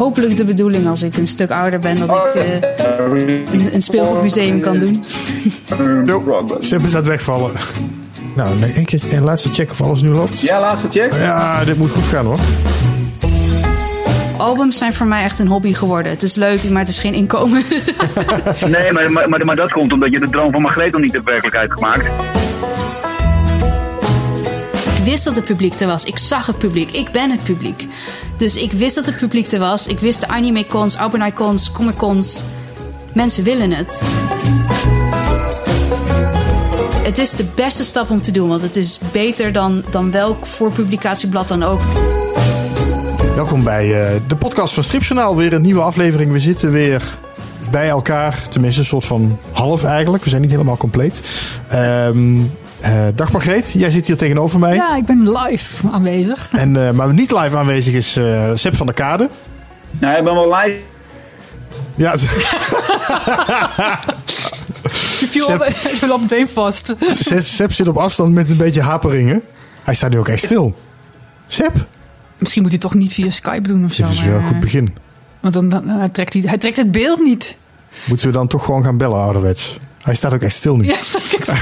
hopelijk de bedoeling als ik een stuk ouder ben dat ik eh, een, een speelgoedmuseum kan doen. Ze hebben ze aan het wegvallen. Nou, nee, één keer een laatste check of alles nu loopt. Ja, laatste check. Ja, dit moet goed gaan hoor. Albums zijn voor mij echt een hobby geworden. Het is leuk, maar het is geen inkomen. Nee, maar, maar, maar, maar dat komt omdat je de droom van Margreet nog niet de werkelijkheid gemaakt. Wist dat het publiek er was. Ik zag het publiek. Ik ben het publiek. Dus ik wist dat het publiek er was. Ik wist de anime-cons, Albernai-cons, Comic-cons. Mensen willen het. Het is de beste stap om te doen, want het is beter dan, dan welk voorpublicatieblad dan ook. Welkom bij eh, de podcast van Stripjournaal. Weer een nieuwe aflevering. We zitten weer bij elkaar. Tenminste, een soort van half eigenlijk. We zijn niet helemaal compleet. Ehm, eh, dag Margreet, jij zit hier tegenover mij. Ja, ik ben live aanwezig. En, eh, maar niet live aanwezig is eh Seb van der Kade. Nou, ik ben wel live. Ja, Je viel Seb- op meteen vast. Seb, zit op afstand met een beetje haperingen. Hij staat nu ook echt stil. Seb, Misschien moet hij toch niet via Skype doen of zo. dit is weer een goed begin. Want dan, dan hij trekt hij, hij trekt het beeld niet. Moeten we dan toch gewoon gaan bellen ouderwets? Hij staat ook echt stil nu. Ja,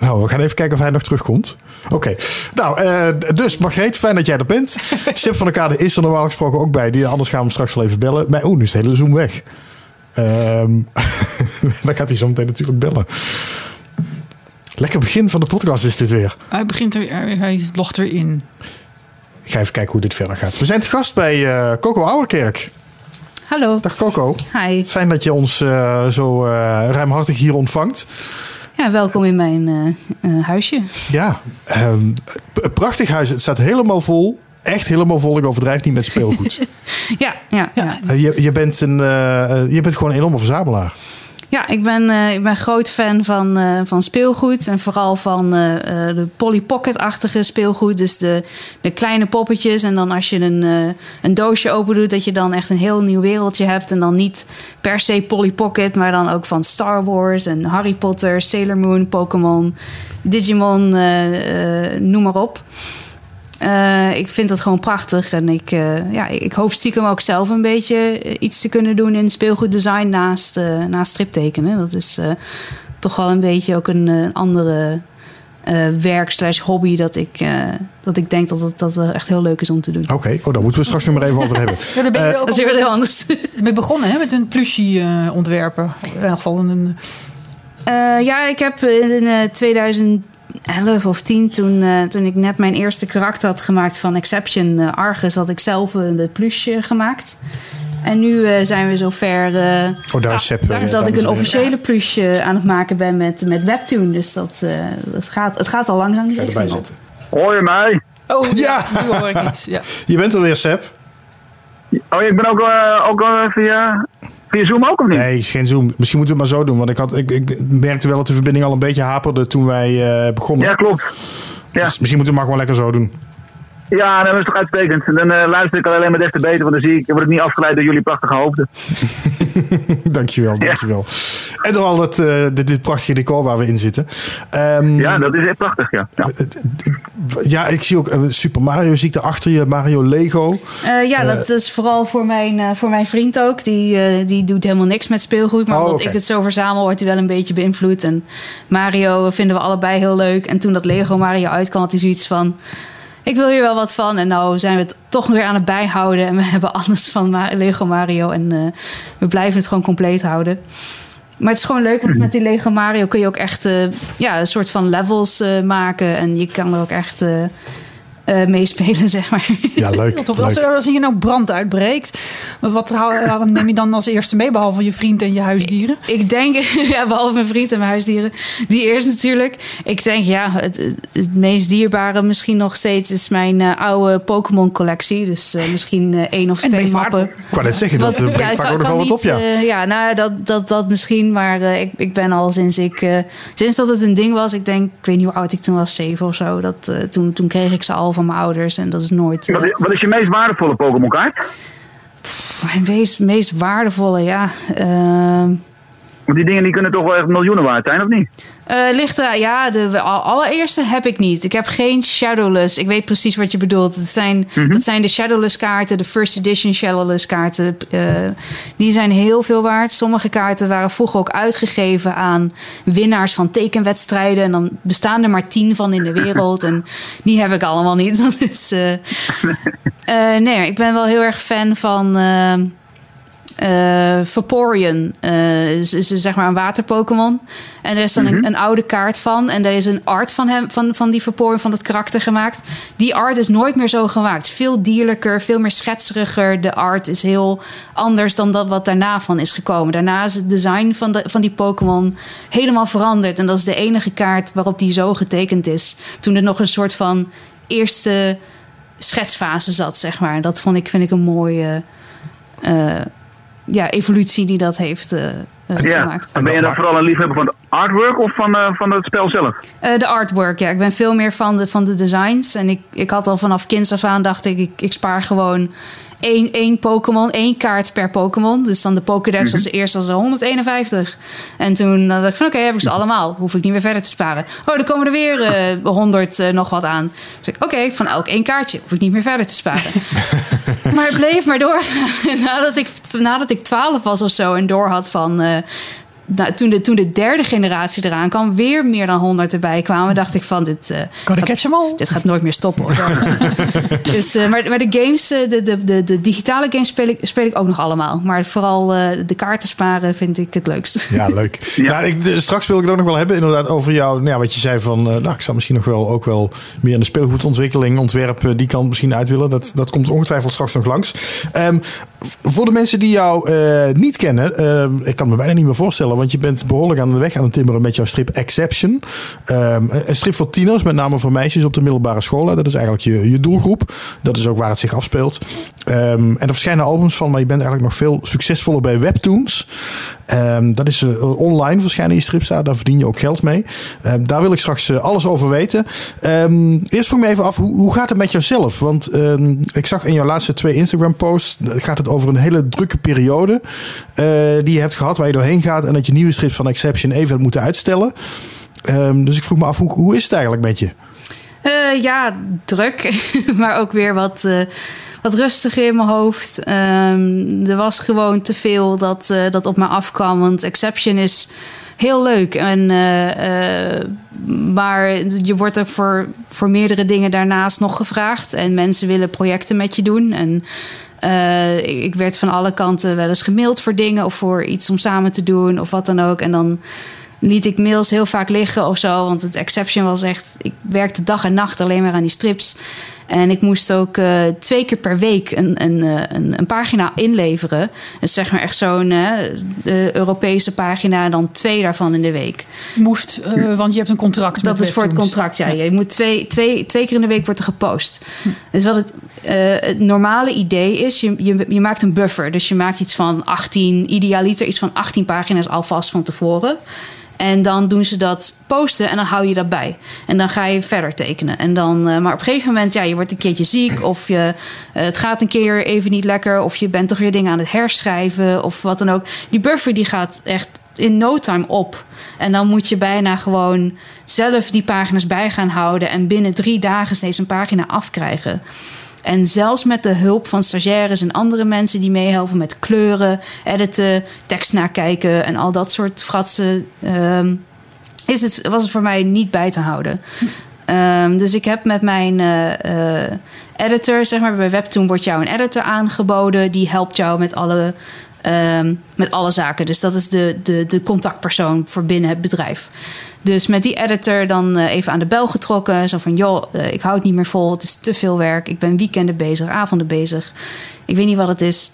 Nou, we gaan even kijken of hij nog terugkomt. Oké. Nou, eh, dus Margreet, fijn dat jij er bent. Seb van der Kade is er normaal gesproken ook bij. Die, anders gaan we hem straks wel even bellen. Maar oeh, nu is de hele Zoom weg. Ehm dan gaat hij zo meteen natuurlijk bellen. Lekker begin van de podcast is dit weer. hij begint er, hij, logt weer in. Ik ga even kijken hoe dit verder gaat. We zijn te gast bij eh, Coco Ouwerkerk. Hallo. Dag Coco. Hi. Fijn dat je ons eh, zo eh, ruimhartig hier ontvangt. Ja, welkom in mijn eh, huisje. Ja, p- prachtig huis. Het staat helemaal vol. Echt helemaal vol. Ik overdrijf niet met speelgoed. Ja, ja, ja. Je, je, bent een, je bent gewoon een enorme verzamelaar. Ja, ik ben, eh, ik ben groot fan van, eh, van speelgoed. En vooral van eh, de Polly Pocket-achtige speelgoed. Dus de, de kleine poppetjes. En dan als je een, een doosje open doet, dat je dan echt een heel nieuw wereldje hebt. En dan niet per se Polly Pocket, maar dan ook van Star Wars en Harry Potter, Sailor Moon, Pokémon, Digimon, noem maar op. Eh, ik vind dat gewoon prachtig. En ik, eh, ja, ik hoop stiekem ook zelf een beetje eh, iets te kunnen doen in speelgoeddesign naast, naast striptekenen. Dat is toch wel een beetje ook een, andere werk slash hobby dat ik, dat ik denk dat het, dat echt heel leuk is om te doen. Oké, oh, daar moeten we straks nog maar even over hebben. ja, ben je ook dat is weer heel anders. mee begonnen hè? met een plushie ontwerpen. In ieder geval een... ja, ik heb in 2000 11 of 10, toen, eh, toen ik net mijn eerste karakter had gemaakt van Exception eh, Argus, had ik zelf een eh, de plusje gemaakt. En nu zijn we zover. Uh, daar is Sepp, dat ik een officiële plusje aan het maken ben met, met Webtoon. Dus dat, uh, dat gaat, het gaat al lang bij erbij zitten. Hoor je mij? Oh, ja. Nu hoor ik iets. Ja. Je bent alweer weer, Sepp. Oh, ik ben ook, ook al even via Zoom ook of niet? Nee, geen Zoom. Misschien moeten we het maar zo doen. Want ik, had, ik, ik merkte wel dat de verbinding al een beetje haperde toen wij eh, begonnen. Ja, klopt. Ja, Dus misschien moeten we het maar gewoon lekker zo doen. Ja dat is toch uitstekend. En Dan eh, luister ik alleen maar des te beter, want dan zie ik, word ik niet afgeleid door jullie prachtige hoofden. dankjewel, dankjewel. En door al het, eh, dit, dit prachtige decor waar we in zitten. Ehm, Ja, dat is echt prachtig, ja. ja. ik zie ook eh, Super Mario zie ik daar achter je. Mario Lego. Eh, ja, dat is vooral voor mijn, eh, voor mijn vriend ook. Die, eh, die doet helemaal niks met speelgoed. Maar Oh, omdat ik het zo verzamel, wordt hij wel een beetje beïnvloed. En Mario vinden we allebei heel leuk. En toen dat Lego Mario uitkwam, had hij zoiets van... Ik wil hier wel wat van. En nou zijn we het toch weer aan het bijhouden. En we hebben alles van Lego Mario. En eh, we blijven het gewoon compleet houden. Maar het is gewoon leuk, want met die Lego Mario kun je ook echt eh, ja, een soort van levels eh, maken. En je kan er ook echt eh meespelen, zeg maar. Ja, leuk. Tof. Als, leuk. er, als hier nou brand uitbreekt, wat neem je dan als eerste mee, behalve je vriend en je huisdieren? Ik denk, ja, behalve mijn vriend en mijn huisdieren, die eerst natuurlijk. Ik denk, ja, het, het- meest dierbare misschien nog steeds is mijn eh, oude Pokémon-collectie. Dus eh, misschien eh, één of En twee mappen. Ik wou net zeggen, dat Wat- brengt vaak kan- ook nog wel kan wat op, ja. niet, eh, ja, nou, dat, dat, dat misschien. Maar eh, ik, ik ben al sinds ik... eh, sinds dat het een ding was, ik denk... Ik weet niet hoe oud ik toen was, zeven of zo. Dat, eh, toen, toen kreeg ik ze al van mijn ouders. En dat is nooit... eh, Wat, is, wat is je meest waardevolle Pokémon kaart? mijn meest, meest waardevolle, ja... ehm, Want die dingen die kunnen toch wel echt miljoenen waard zijn, of niet? Eh, ligt er, ja, de al- allereerste heb ik niet. Ik heb geen Shadowless. Ik weet precies wat je bedoelt. Het zijn, Dat zijn de Shadowless kaarten, de first edition Shadowless kaarten. Eh, die zijn heel veel waard. Sommige kaarten waren vroeger ook uitgegeven aan winnaars van tekenwedstrijden. En dan bestaan er maar tien van in de wereld. En die heb ik allemaal niet. Dat is, eh, nee, ik ben wel heel erg fan van... eh Vaporeon eh, is, is zeg maar een water-Pokémon. En er is dan een, een oude kaart van. En er is een art van, hem, van, van die Vaporeon, van dat karakter gemaakt. Die art is nooit meer zo gemaakt. Veel dierlijker, veel meer schetseriger. De art is heel anders dan dat wat daarna van is gekomen. Daarna is het design van, de, van die Pokémon helemaal veranderd. En dat is de enige kaart waarop die zo getekend is. Toen er nog een soort van eerste schetsfase zat, zeg maar. Dat vond ik, vind ik een mooie eh, ja, evolutie die dat heeft eh, eh, Ja. gemaakt. En ben je dan vooral een liefhebber van de artwork of van, eh, van het spel zelf? Eh, de artwork, ja. Ik ben veel meer van de, van de designs. En ik, ik had al vanaf kinds af aan, dacht ik, ik, ik spaar gewoon één, één Pokémon, één kaart per Pokémon. Dus dan de Pokédex als de eerste als de 151. En toen eh, dacht ik van, oké, heb ik ze allemaal. Hoef ik niet meer verder te sparen. Oh, er komen er weer eh 100 eh, nog wat aan. Dus ik, oké, van elk één kaartje. Hoef ik niet meer verder te sparen. maar het bleef maar doorgaan. nadat, ik, nadat ik 12 was of zo en door had van... nou, toen, de, toen de derde generatie eraan kwam, weer meer dan 100 erbij kwamen, dacht ik van dit, eh, Gotta gaat, catch 'em all. dit gaat nooit meer stoppen. dus, eh, maar, maar de games, eh, de, de, de, de digitale games speel ik, speel ik ook nog allemaal. Maar vooral eh, de kaarten sparen vind ik het leukst. Ja, leuk. Ja. Nou, ik, de- straks wil ik het ook nog wel hebben, inderdaad, over jou. Nou, ja, wat je zei van, eh, nou, ik zou misschien nog wel ook wel meer in de speelgoedontwikkeling, ontwerp, die kant misschien uit willen. Dat, dat komt ongetwijfeld straks nog langs. Ehm, voor de mensen die jou eh, niet kennen, ehm, ik kan me bijna niet meer voorstellen, want je bent behoorlijk aan de weg aan het timmeren met jouw strip Exception. Ehm, een strip voor tieners, met name voor meisjes op de middelbare school. Dat is eigenlijk je, je doelgroep. Dat is ook waar het zich afspeelt. Ehm, en er verschijnen albums van, maar je bent eigenlijk nog veel succesvoller bij Webtoons. Ehm, dat is eh, online verschijnen je strips daar. Verdien je ook geld mee. Daar wil ik straks eh, alles over weten. Eerst vroeg me even af, hoe, hoe gaat het met jouzelf? Want ik zag in jouw laatste twee Instagram posts... eh, gaat het over een hele drukke periode... die je hebt gehad, waar je doorheen gaat... en je nieuwe strips van Exception even moeten uitstellen. Ehm, dus ik vroeg me af, hoe, hoe is het eigenlijk met je? Eh, ja, druk. maar ook weer wat, eh, wat rustiger in mijn hoofd. Ehm, er was gewoon te veel dat, eh, dat op me afkwam. Want Exception is heel leuk. En, maar je wordt ook voor, voor meerdere dingen daarnaast nog gevraagd. En mensen willen projecten met je doen. En eh, ik, ik werd van alle kanten wel eens gemaild voor dingen... of voor iets om samen te doen of wat dan ook. En dan liet ik mails heel vaak liggen of zo. Want het exception was echt... Ik werkte dag en nacht alleen maar aan die strips. En ik moest ook eh, twee keer per week een, een, eh, een, een pagina inleveren. Dus zeg maar echt zo'n eh, Europese pagina... dan twee daarvan in de week. Moest, eh, want je hebt een contract. Dat met is voor het contract, ja. Je moet twee, twee, twee keer in de week wordt er gepost. Dus wat het, eh, het normale idee is, je, je, je maakt een buffer. Dus je maakt iets van 18, idealiter iets van 18 pagina's alvast van tevoren. En dan doen ze dat posten en dan hou je dat bij. En dan ga je verder tekenen. En dan, eh, maar op een gegeven moment, ja, je wordt een keertje ziek. Of je, eh, het gaat een keer even niet lekker. Of je bent toch weer dingen aan het herschrijven. Of wat dan ook. Die buffer die gaat echt in no time op. En dan moet je bijna gewoon zelf die pagina's bij gaan houden. En binnen drie dagen steeds een pagina afkrijgen. En zelfs met de hulp van stagiaires en andere mensen die meehelpen met kleuren, editen, tekst nakijken en al dat soort fratsen, ehm, is het, was het voor mij niet bij te houden. Ehm, dus ik heb met mijn eh, eh, editor, zeg maar, bij Webtoon wordt jou een editor aangeboden. Die helpt jou met alle, ehm, met alle zaken. Dus dat is de, de, de contactpersoon voor binnen het bedrijf. Dus met die editor dan eh, even aan de bel getrokken. Zo van, joh, eh, ik hou het niet meer vol. Het is te veel werk. Ik ben weekenden bezig, avonden bezig. Ik weet niet wat het is.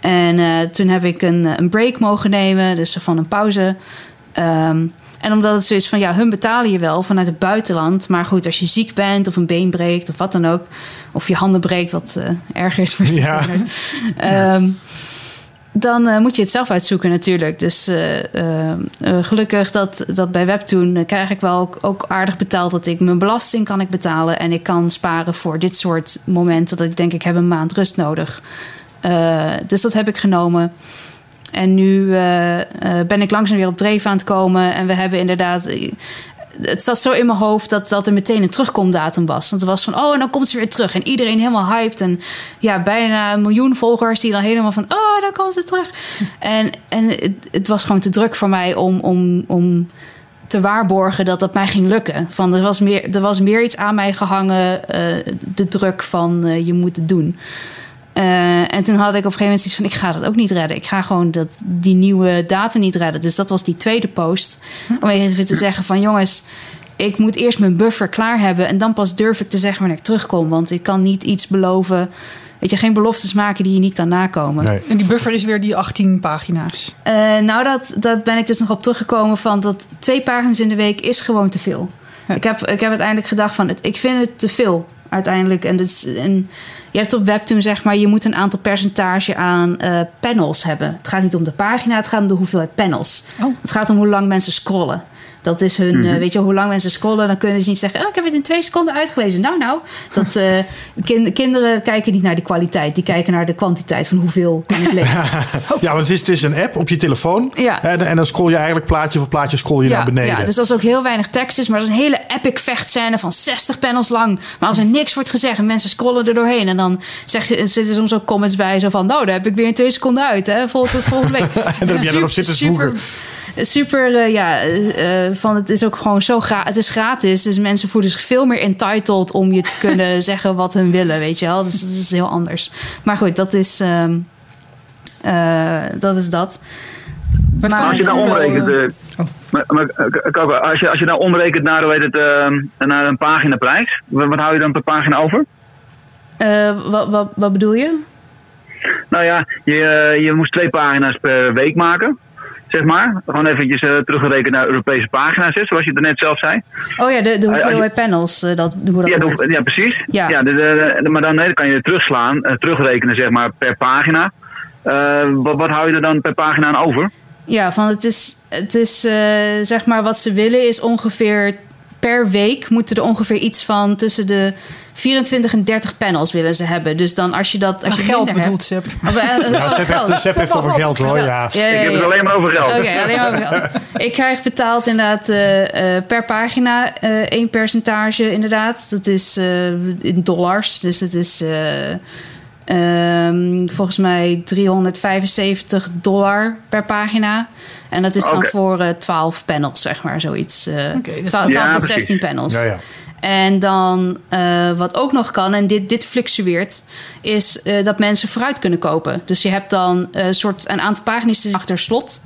En eh, toen heb ik een, een break mogen nemen. Dus van een pauze. Ehm, en omdat het zo is van, ja, hun betalen je wel vanuit het buitenland. Maar goed, als je ziek bent of een been breekt of wat dan ook. Of je handen breekt, wat erger is voor Ja. ziekbenen. Ehm, dan eh, moet je het zelf uitzoeken natuurlijk. Dus eh, eh, gelukkig dat, dat bij Webtoon krijg ik wel ook, ook aardig betaald... dat ik mijn belasting kan ik betalen... en ik kan sparen voor dit soort momenten... dat ik denk, ik heb een maand rust nodig. Dus dat heb ik genomen. En nu ben ik langzaam weer op dreef aan het komen. En we hebben inderdaad. Het zat zo in mijn hoofd dat, dat er meteen een terugkomdatum was. Want het was van, oh, en dan komt ze weer terug. En iedereen helemaal hyped. En ja, bijna een miljoen volgers die dan helemaal van, oh, dan komt ze terug. En, en het, het was gewoon te druk voor mij om, om, om te waarborgen dat dat mij ging lukken. Van, er, was meer, er was meer iets aan mij gehangen, eh, de druk van uh, je moet het doen. Uh, en toen had ik op een gegeven moment iets van: ik ga dat ook niet redden. Ik ga gewoon dat, die nieuwe data niet redden. Dus dat was die tweede post. Om even te zeggen: van jongens, ik moet eerst mijn buffer klaar hebben. En dan pas durf ik te zeggen wanneer ik terugkom. Want ik kan niet iets beloven. Weet je, geen beloftes maken die je niet kan nakomen. Nee. En die buffer is weer die 18 pagina's. Uh, nou, dat, dat ben ik dus nog op teruggekomen van dat twee pagina's in de week is gewoon te veel. Ja. Ik, heb, ik heb uiteindelijk gedacht van, het, ik vind het te veel uiteindelijk. En, dit, en je hebt op Webtoon zeg maar, je moet een aantal percentage aan uh, panels hebben. Het gaat niet om de pagina, het gaat om de hoeveelheid panels. Oh. Het gaat om hoe lang mensen scrollen. Dat is hun, mm -hmm. uh, weet je, hoe lang mensen scrollen, dan kunnen ze niet zeggen: oh, ik heb het in twee seconden uitgelezen. Nou, nou, dat uh, kind, kinderen kijken niet naar de kwaliteit, die kijken naar de kwantiteit van hoeveel kan ik lezen. ja, want het is, het is een app op je telefoon. Ja. En, en dan scroll je eigenlijk plaatje voor plaatje scroll je ja, naar beneden. Ja, dus als ook heel weinig tekst is, maar dat is een hele epic vechtscène van 60 panels lang. Maar als er niks wordt gezegd en mensen scrollen er doorheen en dan zeg, zitten soms ook comments bij zo van: nou, daar heb ik weer in twee seconden uit, hè, vol tot volgende week. en dan heb jij erop zitten super, uh, ja, uh, van het is ook gewoon zo gratis. Het is gratis, dus mensen voelen zich veel meer entitled om je te kunnen zeggen wat hun willen, weet je wel. Dus dat is heel anders. Maar goed, dat is, um, uh, dat is dat. Maar, maar als je nou omrekent, uh, oh. maar, maar, als, je, als je nou omrekent naar, hoe heet het, uh, naar een paginaprijs, wat, wat hou je dan per pagina over? wat, wat, wat bedoel je? Nou ja, je, je moest twee pagina's per week maken zeg maar. Gewoon eventjes uh, teruggerekend naar Europese pagina's, hè, zoals je het net zelf zei. Oh ja, de, de hoeveelheid je, panels, uh, dat, hoe dat ja, de, ja, precies. Ja. ja de, maar dan, nee, dan kan je terugslaan, uh, terugrekenen zeg maar per pagina. wat, wat hou je er dan per pagina aan over? Ja, van het is, het is zeg maar wat ze willen is ongeveer per week moeten er ongeveer iets van tussen de 24 en 30 panels willen ze hebben. Dus dan als je dat als je geld bedoelt Seb. Of, uh, ja, Seb heeft, Seb heeft over geld hoor. Ja. Ja, ja, ja, ik heb het alleen maar over geld. Oké, okay, alleen maar over geld. ik krijg betaald inderdaad uh, uh, per pagina één percentage inderdaad. Dat is in dollars. Dus het is um, volgens mij 375 dollar per pagina. En dat is dan okay. voor uh, 12 panels, zeg maar, zoiets. Uh, okay, dus 12, 12 tot 16 panels. Ja, ja. En dan uh, wat ook nog kan, en dit, dit fluctueert, is uh, dat mensen vooruit kunnen kopen. Dus je hebt dan een soort een aantal pagina's achter slot.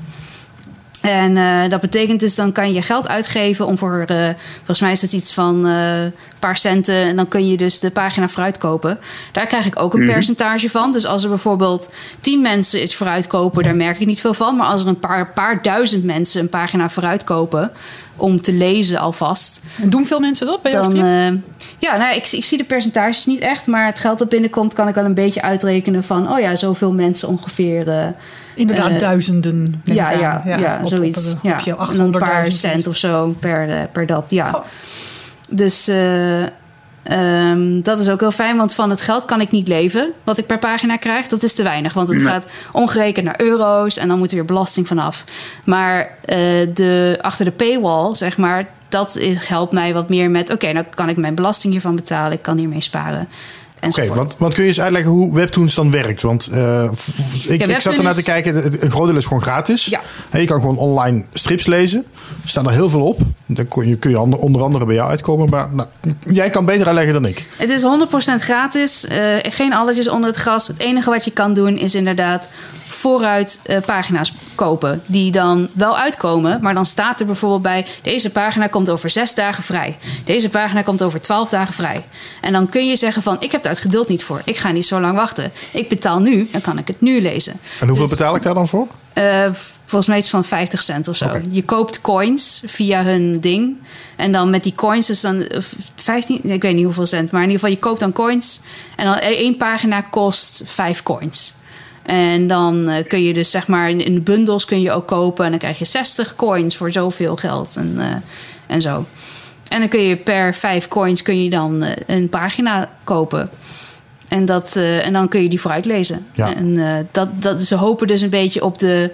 En uh, dat betekent dus, dan kan je geld uitgeven om voor, uh, volgens mij is het iets van een uh, paar centen. En dan kun je dus de pagina vooruit kopen. Daar krijg ik ook een mm-hmm. percentage van. Dus als er bijvoorbeeld tien mensen iets vooruit kopen, daar merk ik niet veel van. Maar als er een paar, paar duizend mensen een pagina vooruit kopen om te lezen alvast. Doen veel mensen dat bij jou? Dan, ja, nou, ik, ik zie de percentages niet echt. Maar het geld dat binnenkomt, kan ik wel een beetje uitrekenen van, oh ja, zoveel mensen ongeveer. Inderdaad, uh, duizenden. Ja, ja, ja, ja, op, zoiets. Op, op, ja. op je 800 een paar cent of zo per, uh, per dat, ja. Goh. Dus uh, um, dat is ook heel fijn, want van het geld kan ik niet leven. Wat ik per pagina krijg, dat is te weinig. Want het gaat ongerekend naar euro's en dan moet er weer belasting vanaf. Maar de, achter de paywall, zeg maar, dat is, helpt mij wat meer met... oké, okay, nou kan ik mijn belasting hiervan betalen, ik kan hiermee sparen. Oké, okay, want, want kun je eens uitleggen hoe Webtoons dan werkt? Want uh, ik, ja, ik zat ernaar is... te kijken, een groot deel is gewoon gratis. Ja. En je kan gewoon online strips lezen. Er staan er heel veel op. Dan kun je, kun je onder andere bij jou uitkomen. Maar nou, jij kan beter uitleggen dan ik. Het is 100% gratis. Uh, geen alletjes onder het gras. Het enige wat je kan doen is inderdaad vooruit uh, pagina's kopen. Die dan wel uitkomen. Maar dan staat er bijvoorbeeld bij... deze pagina komt over zes dagen vrij. Deze pagina komt over twaalf dagen vrij. En dan kun je zeggen van... ik heb daar het geduld niet voor. Ik ga niet zo lang wachten. Ik betaal nu, dan kan ik het nu lezen. En hoeveel dus, betaal ik daar dan voor? Uh, volgens mij iets van 50 cent of zo. Okay. Je koopt coins via hun ding. En dan met die coins is dan 15, ik weet niet hoeveel cent, maar in ieder geval je koopt dan coins. En dan één pagina kost 5 coins. En dan uh, kun je dus zeg maar in, in bundels kun je ook kopen. En dan krijg je 60 coins voor zoveel geld en, uh, en zo. En dan kun je per 5 coins kun je dan uh, een pagina kopen. En, dat, eh, en dan kun je die vooruit lezen. Ja. En eh, dat, dat, ze hopen dus een beetje op de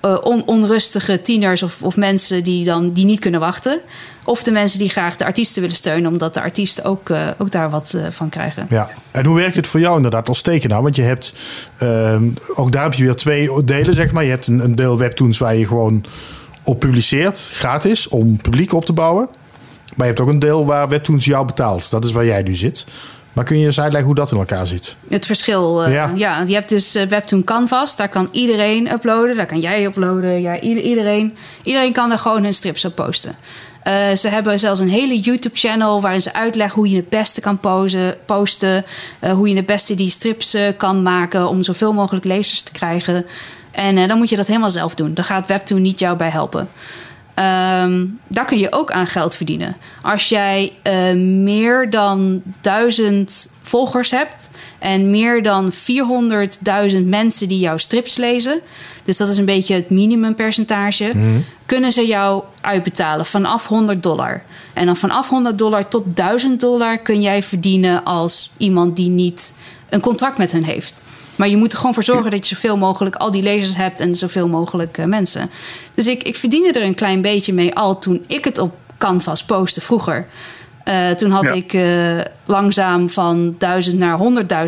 on- onrustige tieners of, of mensen die, dan, die niet kunnen wachten. Of de mensen die graag de artiesten willen steunen, omdat de artiesten ook, eh, ook daar wat eh, van krijgen. Ja, en hoe werkt het voor jou inderdaad als tekenaar? Want je hebt, ehm, ook daar heb je weer twee delen, zeg maar. Je hebt een, een deel webtoons waar je gewoon op publiceert, gratis, om publiek op te bouwen. Maar je hebt ook een deel waar webtoons jou betaalt. Dat is waar jij nu zit. Maar kun je eens uitleggen hoe dat in elkaar zit? Het verschil, eh, Ja. ja. Je hebt dus eh, Webtoon Canvas. Daar kan iedereen uploaden. Daar kan jij uploaden. Ja, ieder- iedereen, iedereen kan daar gewoon hun strips op posten. Eh, ze hebben zelfs een hele YouTube-channel waarin ze uitleggen hoe je het beste kan posen, posten. hoe je het beste die strips kan maken om zoveel mogelijk lezers te krijgen. En dan moet je dat helemaal zelf doen. Daar gaat Webtoon niet jou bij helpen. Ehm, daar kun je ook aan geld verdienen. Als jij eh, meer dan 1000 volgers hebt en meer dan 400.000 mensen die jouw strips lezen, dus dat is een beetje het minimumpercentage, kunnen ze jou uitbetalen vanaf 100 dollar. En dan vanaf 100 dollar tot 1000 dollar kun jij verdienen als iemand die niet een contract met hen heeft. Maar je moet er gewoon voor zorgen dat je zoveel mogelijk al die lezers hebt en zoveel mogelijk eh, mensen. Dus ik, ik verdiende er een klein beetje mee al toen ik het op Canvas postte vroeger. Eh, toen had Ja. ik eh, langzaam van 1000 naar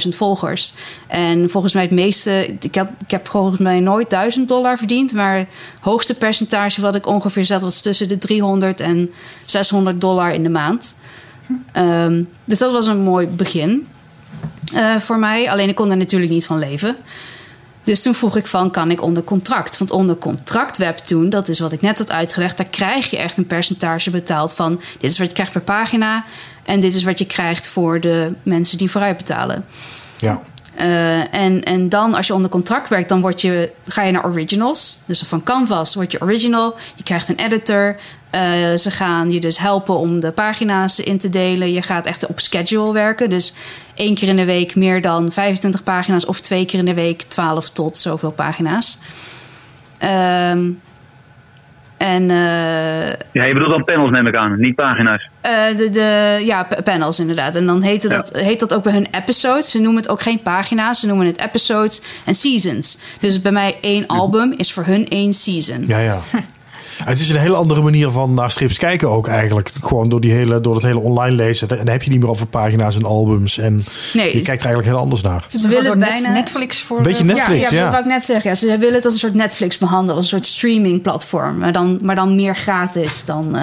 100.000 volgers. En volgens mij het meeste, ik heb, ik heb volgens mij nooit 1000 dollar verdiend. Maar het hoogste percentage wat ik ongeveer zet was tussen de 300 en 600 dollar in de maand. Ehm, dus dat was een mooi begin eh, voor mij. Alleen ik kon er natuurlijk niet van leven. Dus toen vroeg ik van, kan ik onder contract? Want onder contract webtoon, dat is wat ik net had uitgelegd... daar krijg je echt een percentage betaald van... dit is wat je krijgt per pagina... en dit is wat je krijgt voor de mensen die vooruit betalen. Ja, Eh, en, en dan, als je onder contract werkt, dan word je, ga je naar originals. Dus van Canvas word je original. Je krijgt een editor. Eh, ze gaan je dus helpen om de pagina's in te delen. Je gaat echt op schedule werken. Dus één keer in de week meer dan 25 pagina's... of twee keer in de week 12 tot zoveel pagina's. Ehm, en eh, Ja, je bedoelt dan panels neem ik aan, niet pagina's. eh, de, de, ja, pa- panels inderdaad. En dan heette dat, heet dat ook bij hun episodes. Ze noemen het ook geen pagina's, ze noemen het episodes en seasons. Dus bij mij één album is voor hun één season. ja, ja. Het is een hele andere manier van naar strips kijken ook eigenlijk. Gewoon door, die hele, door het hele online lezen. En dan heb je niet meer over pagina's en albums. En Nee, je kijkt er eigenlijk heel anders naar. Het is Ze willen bijna- Netflix voor... Een beetje ja, Netflix, ja, ja. dat wou ik net zeggen. Ja, ze willen het als een soort Netflix behandelen, als een soort streamingplatform. Maar dan, maar dan meer gratis dan, eh,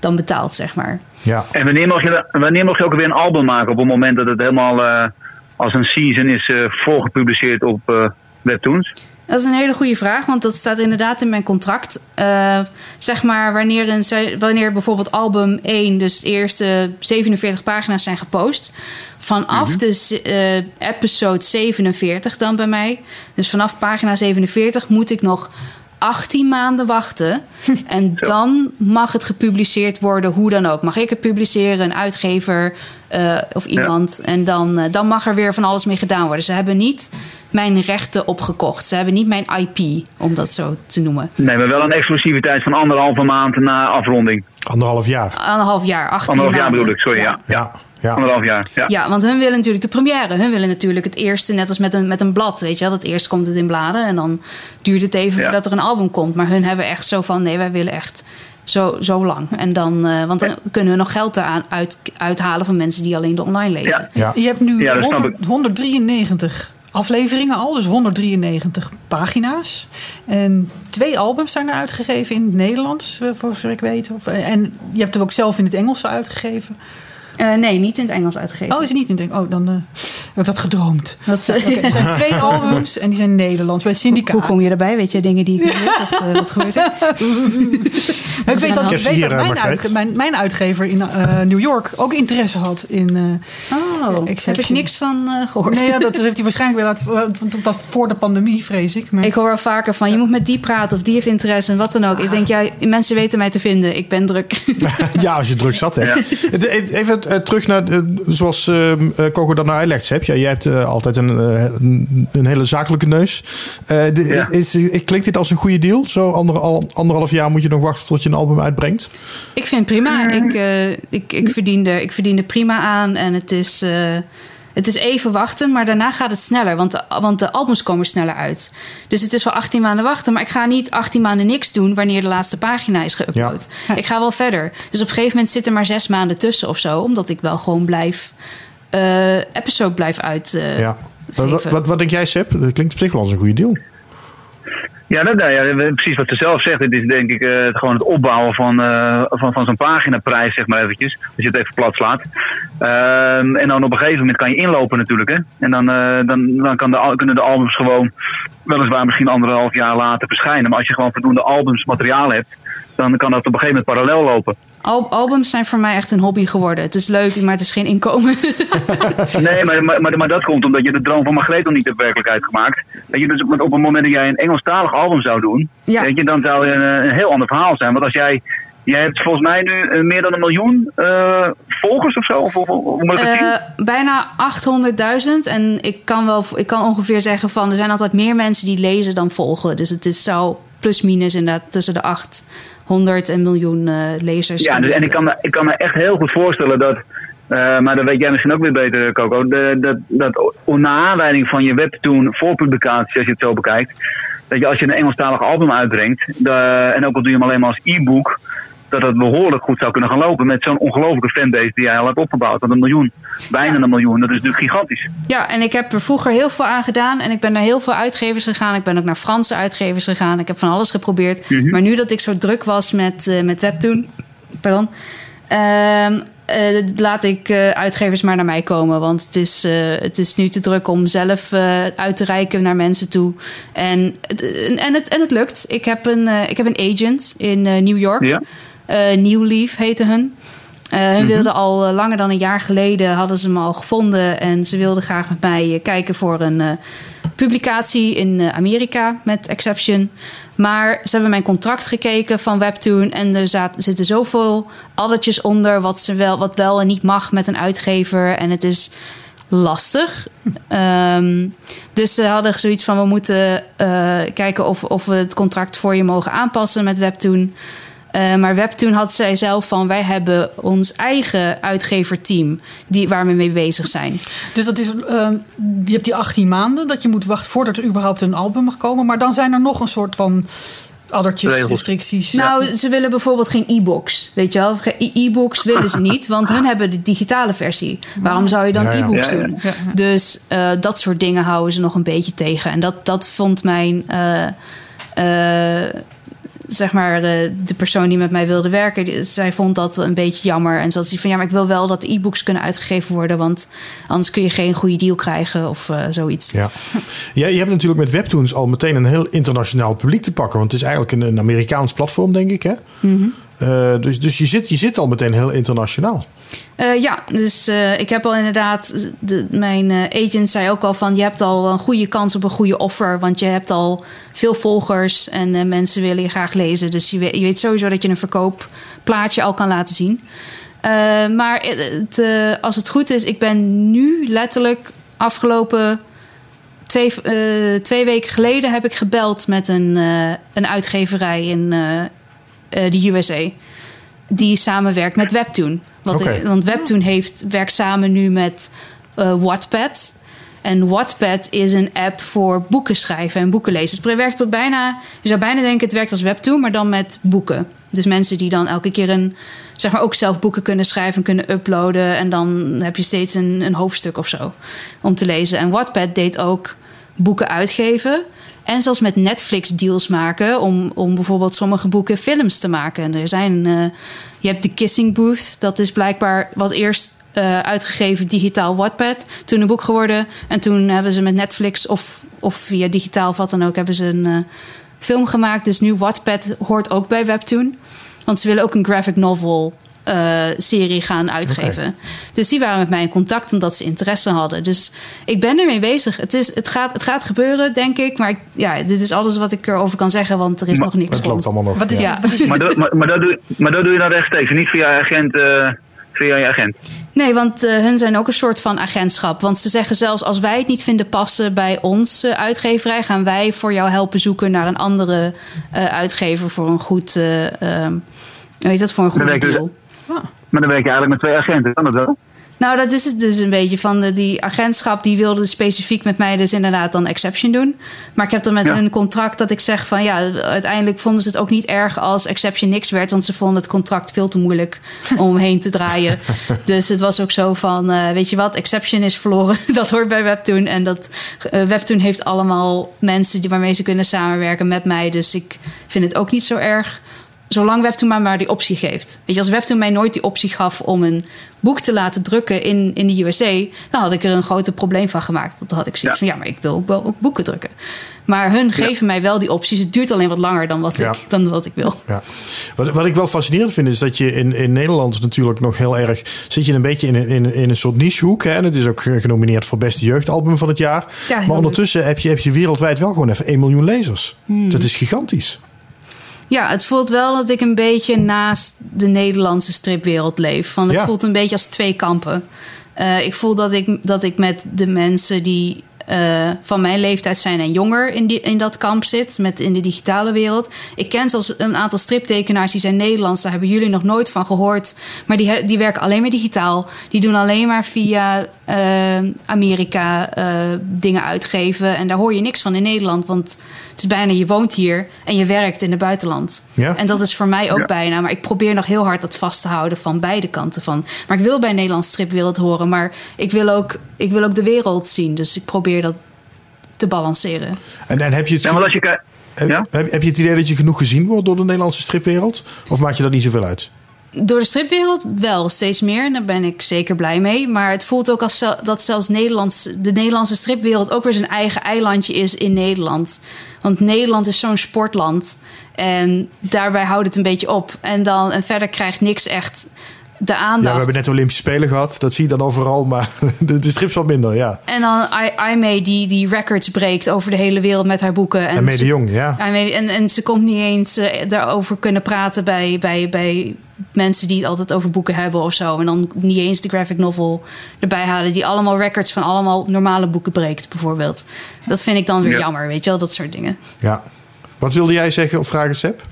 dan betaald, zeg maar. Ja. En wanneer mag, je, wanneer mag je ook weer een album maken op het moment dat het helemaal eh, als een season is eh voorgepubliceerd op eh, webtoons? Dat is een hele goede vraag, want dat staat inderdaad in mijn contract. Eh, zeg maar wanneer, een, wanneer bijvoorbeeld album 1, dus de eerste 47 pagina's zijn gepost. Vanaf de se- eh, episode 47 dan bij mij. Dus vanaf pagina 47 moet ik nog 18 maanden wachten. En dan mag het gepubliceerd worden, hoe dan ook. Mag ik het publiceren, een uitgever eh, of iemand. En dan, dan mag er weer van alles mee gedaan worden. Ze hebben niet mijn rechten opgekocht. Ze hebben niet mijn IP, om dat zo te noemen. Nee, maar wel een exclusiviteit van anderhalve maand na afronding. Anderhalf jaar. Anderhalf jaar, 18 Anderhalf jaar bedoel ik, sorry. Ja. Ja. Ja. Ja. Anderhalf jaar. Ja. Ja, want hun willen natuurlijk de première. Hun willen natuurlijk het eerste, net als met een, met een blad. Weet je wel, dat eerst komt het in bladen en dan duurt het even Ja. voordat er een album komt. Maar hun hebben echt zo van: nee, wij willen echt zo, zo lang. En dan, eh, want dan kunnen we nog geld eraan uit, uithalen van mensen die alleen de online lezen. Ja. Ja. Je hebt nu Ja, dat snap 100 193 afleveringen al, dus 193 pagina's. En twee albums zijn er uitgegeven in het Nederlands, eh, voor zover ik weet. Eh, En je hebt hem ook zelf in het Engels uitgegeven. Eh, nee, niet in het Engels uitgegeven. Oh, is het niet in het Engels? Oh, dan eh, heb ik dat gedroomd. Dat, Oké, er zijn twee albums en die zijn Nederlands bij Syndicaat. Hoe kom je erbij? Weet je dingen die ik niet weet? Eh, wat gebeurt er? Ik weet dat, Ik heb ik ze weet hier, dat eh, mijn, uitge- mijn, mijn uitgever in eh, New York ook interesse had in... eh, Oh, daar heb ik niks van eh, gehoord. nee, ja, dat heeft hij waarschijnlijk weer laten... want Dat voor de pandemie, vrees ik. Maar, Ik hoor wel vaker van, je moet met die praten of die heeft interesse en wat dan ook. Ik denk, ja, mensen weten mij te vinden. Ik ben druk. ja, als je druk zat hebt. Even eh, terug naar, eh, zoals eh, eh, Coco dat nou uitlegt. Heb. Ja, jij hebt eh, altijd een, eh, een, hele zakelijke neus. Eh, de- Ja. is, is- klinkt dit als een goede deal? Zo ander, al- anderhalf jaar moet je nog wachten tot je een album uitbrengt? Ik vind het prima. Ik, eh, ik, ik, verdien er, ik verdien er prima aan. En het is, eh, Het is even wachten, maar daarna gaat het sneller. Want de, want de albums komen sneller uit. Dus het is wel 18 maanden wachten. Maar ik ga niet 18 maanden niks doen wanneer de laatste pagina is geüpload. Ik ga wel verder. Dus op een gegeven moment zitten er maar zes maanden tussen of zo. Omdat ik wel gewoon blijf. Uh, episode blijf uit. Uh, ja. Wat, wat, wat, denk jij, Seb? Dat klinkt op zich wel als een goede deal. Ja, dat, nou ja, precies wat ze zelf zegt. Het is denk ik uh, gewoon het opbouwen van, uh, van, van zo'n paginaprijs, zeg maar eventjes. Als je het even plat slaat. Uh, en dan op een gegeven moment kan je inlopen natuurlijk. Hè? En dan, uh, dan, dan kan de, kunnen de albums gewoon weliswaar misschien anderhalf jaar later verschijnen. Maar als je gewoon voldoende albums materiaal hebt, dan kan dat op een gegeven moment parallel lopen. albums zijn voor mij echt een hobby geworden. Het is leuk, maar het is geen inkomen. nee, maar, maar, maar, maar, dat komt omdat je de droom van Margreet nog niet hebt werkelijkheid gemaakt. Weet je, dus op het moment dat jij een Engelstalig album zou doen, weet je, dan zou je een, een heel ander verhaal zijn. Want als jij Jij hebt volgens mij nu uh, meer dan een miljoen uh, volgers of zo? Of, of, moet ik uh, bijna 800.000. En ik kan, wel, ik kan ongeveer zeggen van... er zijn altijd meer mensen die lezen dan volgen. Dus het is, zou plus minus inderdaad tussen de 800 en miljoen lezers. Ja, dus, en ik kan, me, ik kan me echt heel goed voorstellen dat... maar dat weet jij misschien ook weer beter, Coco. De, dat, dat naar aanleiding van je webtoon voor publicatie, als je het zo bekijkt... dat je als je een Engelstalig album uitbrengt... De, en ook al doe je hem alleen maar als e-book dat het behoorlijk goed zou kunnen gaan lopen met zo'n ongelofelijke fanbase die jij al hebt opgebouwd. Dat een miljoen, bijna een miljoen, dat is natuurlijk gigantisch. Ja, en ik heb er vroeger heel veel aan gedaan en ik ben naar heel veel uitgevers gegaan. Ik ben ook naar Franse uitgevers gegaan. Ik heb van alles geprobeerd. Mhm. Maar nu dat ik zo druk was met, uh, met Webtoon, pardon, uh, uh, laat ik uh, uitgevers maar naar mij komen. Want het is, uh, het is nu te druk om zelf uit te reiken naar mensen toe. En, en, het, en het lukt. Ik heb een, ik heb een agent in New York. Ja. Uh, New Leaf heette hun. Uh, hun mm wilden al eh, langer dan een jaar geleden hadden ze me al gevonden en ze wilden graag met mij kijken voor een publicatie in Amerika met Exception. Maar ze hebben mijn contract gekeken van Webtoon en er zaten, zitten zoveel addertjes onder wat, ze wel, wat wel en niet mag met een uitgever. En het is lastig. Um, dus ze hadden zoiets van: we moeten uh, kijken of, of we het contract voor je mogen aanpassen met Webtoon. Uh, maar Webtoon had zij zelf van... wij hebben ons eigen uitgeverteam die, waar we mee bezig zijn. Dus dat is, uh, je hebt die 18 maanden dat je moet wachten... voordat er überhaupt een album mag komen. Maar dan zijn er nog een soort van addertjes, restricties. Nou, ze willen bijvoorbeeld geen e-books. Weet je wel? E-books willen ze niet, want hun hebben de digitale versie. Waarom zou je dan e-books doen? Dus uh, dat soort dingen houden ze nog een beetje tegen. En dat, dat vond mijn... Uh, zeg maar, eh, de persoon die met mij wilde werken, zij vond dat een beetje jammer. En ze had van ja, maar ik wil wel dat e-books kunnen uitgegeven worden, want anders kun je geen goede deal krijgen of uh, zoiets. Ja. ja, je hebt natuurlijk met Webtoons al meteen een heel internationaal publiek te pakken, want het is eigenlijk een, Amerikaans platform, denk ik. Hè? Mm uh, dus dus je, zit, je zit al meteen heel internationaal. Uh, ja, dus uh, ik heb al inderdaad. De, mijn uh, agent zei ook al van: je hebt al een goede kans op een goede offer. Want je hebt al veel volgers en mensen willen je graag lezen. Dus je weet, je weet sowieso dat je een verkoopplaatje al kan laten zien. maar het, als het goed is, ik ben nu letterlijk afgelopen twee, twee weken geleden heb ik gebeld met een, een uitgeverij in de USA die samenwerkt met Webtoon. Want, okay. want Webtoon heeft, werkt samen nu met uh, Wattpad. En Wattpad is een app voor boeken schrijven en boeken lezen. Het werkt bijna, je zou bijna denken het werkt als Webtoon, maar dan met boeken. Dus mensen die dan elke keer een, zeg maar ook zelf boeken kunnen schrijven en kunnen uploaden. En dan heb je steeds een, een hoofdstuk of zo om te lezen. En Wattpad deed ook boeken uitgeven. En zelfs met Netflix deals maken om, om bijvoorbeeld sommige boeken films te maken. En er zijn, uh, je hebt de Kissing Booth, dat is blijkbaar wat eerst uh, uitgegeven digitaal Wattpad, toen een boek geworden. En toen hebben ze met Netflix of, of via digitaal wat dan ook, hebben ze een uh, film gemaakt. Dus nu Wattpad hoort ook bij Webtoon. Want ze willen ook een graphic novel uh, serie gaan uitgeven. Okay. Dus die waren met mij in contact omdat ze interesse hadden. Dus ik ben ermee bezig. Het, is, het, gaat, het gaat gebeuren, denk ik. Maar ik, ja, dit is alles wat ik erover kan zeggen, want er is maar, nog niks. Het loopt allemaal nog. Wat is, ja. ja. maar, dat, maar, maar, dat doe, maar dat doe je dan rechtstreeks, niet via agent. Uh via je agent? Nee, want uh, hun zijn ook een soort van agentschap. Want ze zeggen zelfs als wij het niet vinden passen bij ons uh, uitgeverij, gaan wij voor jou helpen zoeken naar een andere uh, uitgever voor een goed, weet dat voor een goed deal. Dus, maar dan werk je eigenlijk met twee agenten, kan dat wel? Nou, dat is het dus een beetje. Van de, die agentschap die wilde specifiek met mij dus inderdaad dan exception doen. Maar ik heb dan met Ja. een contract dat ik zeg van ja, uiteindelijk vonden ze het ook niet erg als exception niks werd. Want ze vonden het contract veel te moeilijk om heen te draaien. dus het was ook zo van, eh, weet je wat, exception is verloren. dat hoort bij Webtoon. En dat eh, Webtoon heeft allemaal mensen die, waarmee ze kunnen samenwerken met mij. Dus ik vind het ook niet zo erg. Zolang Webtoon mij maar die optie geeft. Weet je, als Webtoon mij nooit die optie gaf om een boek te laten drukken in, in de USA, dan had ik er een groter probleem van gemaakt. Want dan had ik zoiets Ja. van, ja, maar ik wil wel ook boeken drukken. Maar hun geven mij wel die opties. Het duurt alleen wat langer dan wat, Ja. ik, dan wat ik wil. Ja. Wat, wat ik wel fascinerend vind is dat je in, in Nederland natuurlijk nog heel erg... zit je een beetje in, een- in, in een soort nichehoek. Hè? En het is ook genomineerd voor beste jeugdalbum van het jaar. Maar ondertussen heb je, heb je wereldwijd wel gewoon even 1 miljoen lezers. Hmm. Dat is gigantisch. Ja, het voelt wel dat ik een beetje naast de Nederlandse stripwereld leef. Van het Ja. voelt een beetje als twee kampen. Eh, ik voel dat ik, dat ik met de mensen die eh, van mijn leeftijd zijn en jonger in, die, in dat kamp zit, met in de digitale wereld. Ik ken zelfs een aantal striptekenaars die zijn Nederlands, daar hebben jullie nog nooit van gehoord. Maar die, die werken alleen maar digitaal. Die doen alleen maar via eh, Amerika eh, dingen uitgeven. En daar hoor je niks van in Nederland, want het is bijna je woont hier en je werkt in het buitenland. Ja. En dat is voor mij ook Ja. bijna. Maar ik probeer nog heel hard dat vast te houden van beide kanten van. Maar ik wil bij Nederlands stripwereld horen. Maar ik wil ook, ik wil ook de wereld zien. Dus ik probeer dat te balanceren. En, en heb, je het, Ja, maar als je heb je het idee dat je genoeg gezien wordt door de Nederlandse stripwereld? Of maakt je dat niet zoveel uit? Door de stripwereld wel steeds meer. En daar ben ik zeker blij mee. Maar het voelt ook als dat zelfs Nederlands, de Nederlandse stripwereld ook weer zijn eigen eilandje is in Nederland. Want Nederland is zo'n sportland. En daarbij houdt het een beetje op. En, dan, en verder krijgt niks echt de Ja, aandacht. we hebben net de Olympische Spelen gehad. Dat zie je dan overal. Maar de, de strips wat minder, ja. En dan I- Aimee die, die records breekt over de hele wereld met haar boeken. En ze- Jong, ja. Aimee- en, en ze komt niet eens eh, daarover kunnen praten bij, bij, bij mensen die het altijd over boeken hebben of zo. En dan niet eens de graphic novel erbij halen. Die allemaal records van allemaal normale boeken breekt, bijvoorbeeld. Dat vind ik dan weer Ja. jammer, weet je wel, dat soort dingen. ja. Wat wilde jij zeggen of vragen, Seb?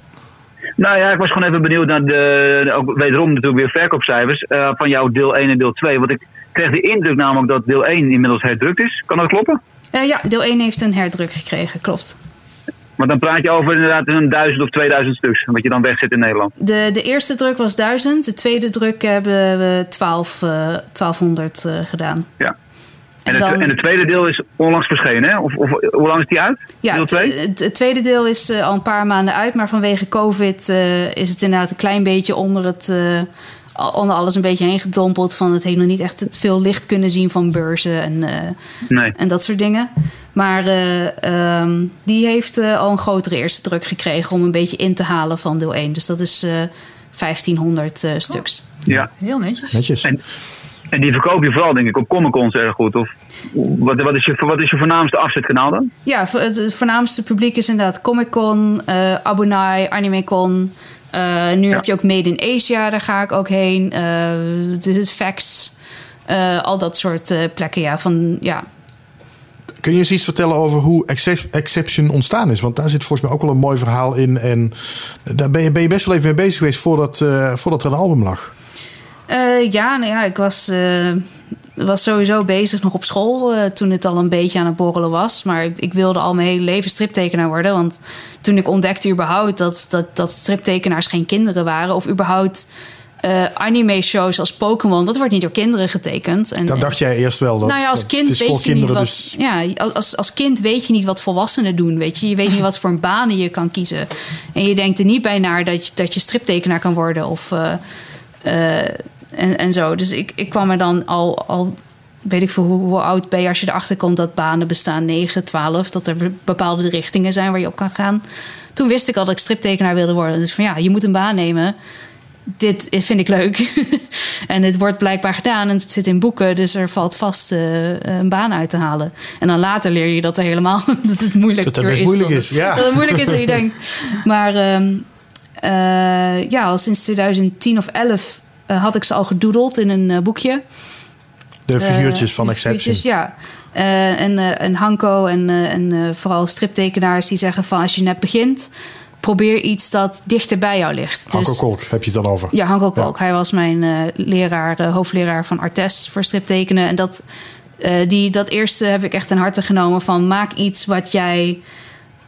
Nou ja, ik was gewoon even benieuwd naar de, ook wederom natuurlijk weer verkoopcijfers eh, van jouw deel 1 en deel 2. Want ik kreeg de indruk namelijk dat deel 1 inmiddels herdrukt is. Kan dat kloppen? Eh, ja, deel 1 heeft een herdruk gekregen, klopt. Want dan praat je over inderdaad een duizend of 2000 stuks. Wat je dan wegzet in Nederland. De, de eerste druk was 1000, de tweede druk hebben we 12, eh, 1200 eh, gedaan. Ja. En, En het, en het tweede deel is onlangs verschenen, hè? Of, of hoe lang is die uit? Ja, deel het, 2? het, het tweede deel is eh, al een paar maanden uit, maar vanwege COVID eh, is het inderdaad een klein beetje onder, het, eh, onder alles een beetje heen gedompeld. Van het heeft nog niet echt het veel licht kunnen zien van beurzen en, eh, Nee. en dat soort dingen. Maar eh, ehm, die heeft eh, al een grotere eerste druk gekregen om een beetje in te halen van deel 1. Dus dat is eh 1500 eh, stuks. Ja. Heel netjes. Netjes. En, en die verkoop je vooral denk ik op Comic Cons erg goed. Of wat, wat, is je, wat is je voornaamste afzetkanaal dan? Ja, voor het, voornaamste publiek is inderdaad Comic Con, eh Abonai, AnimeCon. Eh, nu heb je ook Made in Asia, daar ga ik ook heen. Eh Dit is Facts. Eh, al dat soort eh, plekken, ja. Van, ja. Kun je eens iets vertellen over hoe Excep- Exception ontstaan is? Want daar zit volgens mij ook wel een mooi verhaal in. En daar ben je, ben je best wel even mee bezig geweest voordat, eh, voordat er een album lag. Eh, ja, nou ja, ik was, eh, was sowieso bezig nog op school eh, toen het al een beetje aan het borrelen was. Maar ik, ik wilde al mijn hele leven striptekenaar worden. Want toen ik ontdekte überhaupt dat, dat, dat striptekenaars geen kinderen waren... of überhaupt anime-shows als Pokémon, dat wordt niet door kinderen getekend. En, Dat dacht jij eerst wel. Dat, nou ja, als kind weet voor je niet kinderen, wat. dus Ja, als, als kind weet je niet wat volwassenen doen. Weet je, je weet niet wat voor banen je kan kiezen. En je denkt er niet bij naar dat je, dat je striptekenaar kan worden of en, en zo. Dus ik, ik kwam er dan al, al weet ik veel hoe, hoe oud ben je als je erachter komt dat banen bestaan 9, 12, dat er bepaalde richtingen zijn waar je op kan gaan. Toen wist ik al dat ik striptekenaar wilde worden. Dus van ja, je moet een baan nemen dit vind ik leuk. en het wordt blijkbaar gedaan en het zit in boeken. Dus er valt vast eh, een baan uit te halen. En dan later leer je dat er helemaal dat het moeilijk Dat het best is. moeilijk is, ja. Dat het moeilijk is dan je denkt. Maar ehm, eh, ja, al sinds 2010 of 11 eh, had ik ze al gedoedeld in een eh, boekje. de figuurtjes Eh, van die Exception. figuurtjes, ja. En, en Hanko en, en vooral striptekenaars die zeggen van als je net begint, probeer iets dat dichter bij jou ligt. Hanko Dus- Kolk heb je het dan over. ja, Hanko Ja. Kolk. Hij was mijn leraar, hoofdleraar van Artes voor striptekenen. En dat, die, dat eerste heb ik echt ten harte genomen van maak iets wat jij...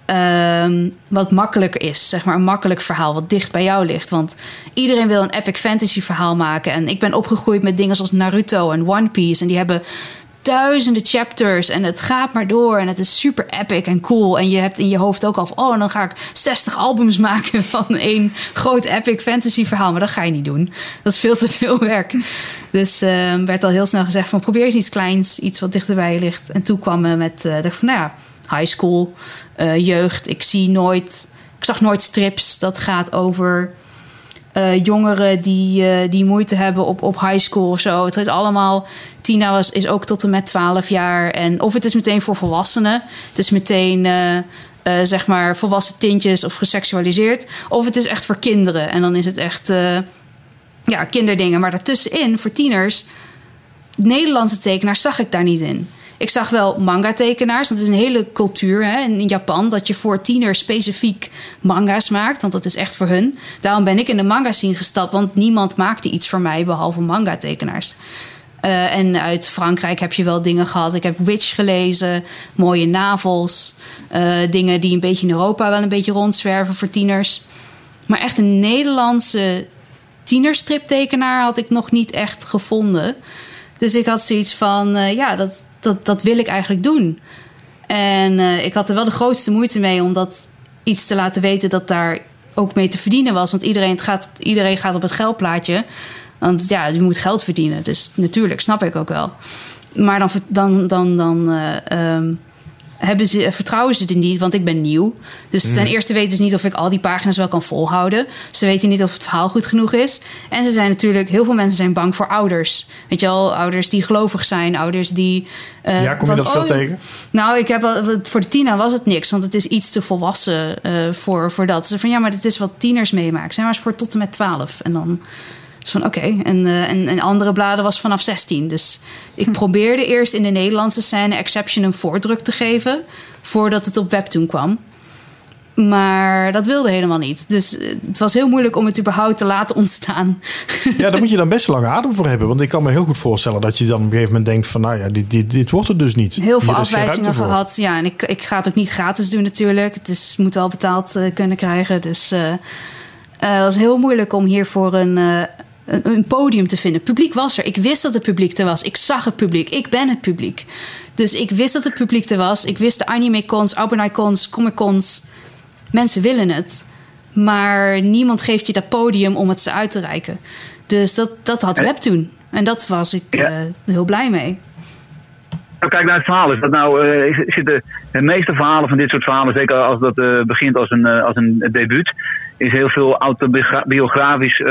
ehm, wat makkelijker is, zeg maar een makkelijk verhaal, wat dicht bij jou ligt. Want iedereen wil een epic fantasy verhaal maken. En ik ben opgegroeid met dingen zoals Naruto en One Piece. En die hebben duizenden chapters en het gaat maar door. En het is super epic en cool. En je hebt in je hoofd ook al van... oh, dan ga ik 60 albums maken van één groot epic fantasy verhaal. Maar dat ga je niet doen. Dat is veel te veel werk. Dus eh, werd al heel snel gezegd van... probeer eens iets kleins, iets wat dichterbij je ligt. En toen kwam me met... eh dacht van, nou ja, high school, eh, jeugd. Ik zie nooit... Ik zag nooit strips. Dat gaat over eh, jongeren die, eh, die moeite hebben op, op high school of zo. Het is allemaal. Tina was, is ook tot en met 12 jaar. En of het is meteen voor volwassenen. Het is meteen. zeg maar volwassen tintjes of geseksualiseerd. Of het is echt voor kinderen. En dan is het echt. ja, kinderdingen. Maar daartussenin, voor tieners. Nederlandse tekenaars zag ik daar niet in. Ik zag wel manga-tekenaars. Het is een hele cultuur hè, in Japan. Dat je voor tieners specifiek manga's maakt. Want dat is echt voor hun. Daarom ben ik in de manga-scene gestapt. Want niemand maakte iets voor mij behalve manga-tekenaars. Eh, en uit Frankrijk heb je wel dingen gehad. Ik heb Witch gelezen, mooie navels. eh, dingen die een beetje in Europa wel een beetje rondzwerven voor tieners. Maar echt een Nederlandse tienerstriptekenaar had ik nog niet echt gevonden. Dus ik had zoiets van, eh, ja, dat, dat, dat wil ik eigenlijk doen. En eh, ik had er wel de grootste moeite mee om dat iets te laten weten dat daar ook mee te verdienen was. Want iedereen, het gaat, iedereen gaat op het geldplaatje. Want ja, je moet geld verdienen. Dus natuurlijk, snap ik ook wel. Maar dan, dan, dan, dan eh, ehm, hebben ze, vertrouwen ze het niet, want ik ben nieuw. Dus ten eerste weten ze niet of ik al die pagina's wel kan volhouden. Ze weten niet of het verhaal goed genoeg is. En ze zijn natuurlijk, heel veel mensen zijn bang voor ouders. Weet je wel, ouders die gelovig zijn, ouders die. eh, Ja, kom je van, dat veel oh, tegen? nou, ik heb voor de Tina was het niks, want het is iets te volwassen eh, voor, voor dat. Ze van ja, maar dit is wat tieners meemaken. Zijn maar eens voor tot en met 12. En dan is van oké. En, eh, en, en andere bladen was vanaf 16. Dus ik probeerde eerst in de Nederlandse scène Exception een voordruk te geven voordat het op Webtoon kwam. Maar dat wilde helemaal niet. Dus eh, het was heel moeilijk om het überhaupt te laten ontstaan. Ja, daar moet je dan best lange adem voor hebben. Want ik kan me heel goed voorstellen dat je dan op een gegeven moment denkt van... nou ja, dit, dit, dit wordt het dus niet. Heel veel afwijzingen voor. gehad. Ja, en ik, ik ga het ook niet gratis doen natuurlijk. Het is, moet wel betaald eh, kunnen krijgen. Dus het was heel moeilijk om hiervoor een, een, een podium te vinden. Het publiek was er. Ik wist dat het publiek er was. Ik zag het publiek. Ik ben het publiek. Dus ik wist dat het publiek er was. Ik wist de anime-cons, Open-Eye-cons, Comic-cons. Mensen willen het. Maar niemand geeft je dat podium om het ze uit te reiken. Dus dat, dat had Eh. Webtoon. En dat was ik Ja. eh, heel blij mee. Nou, kijk naar het verhaal. Is dat nou, eh, zitten de meeste verhalen van dit soort verhalen, zeker als dat eh, begint als een, als een debuut, is heel veel autobiografisch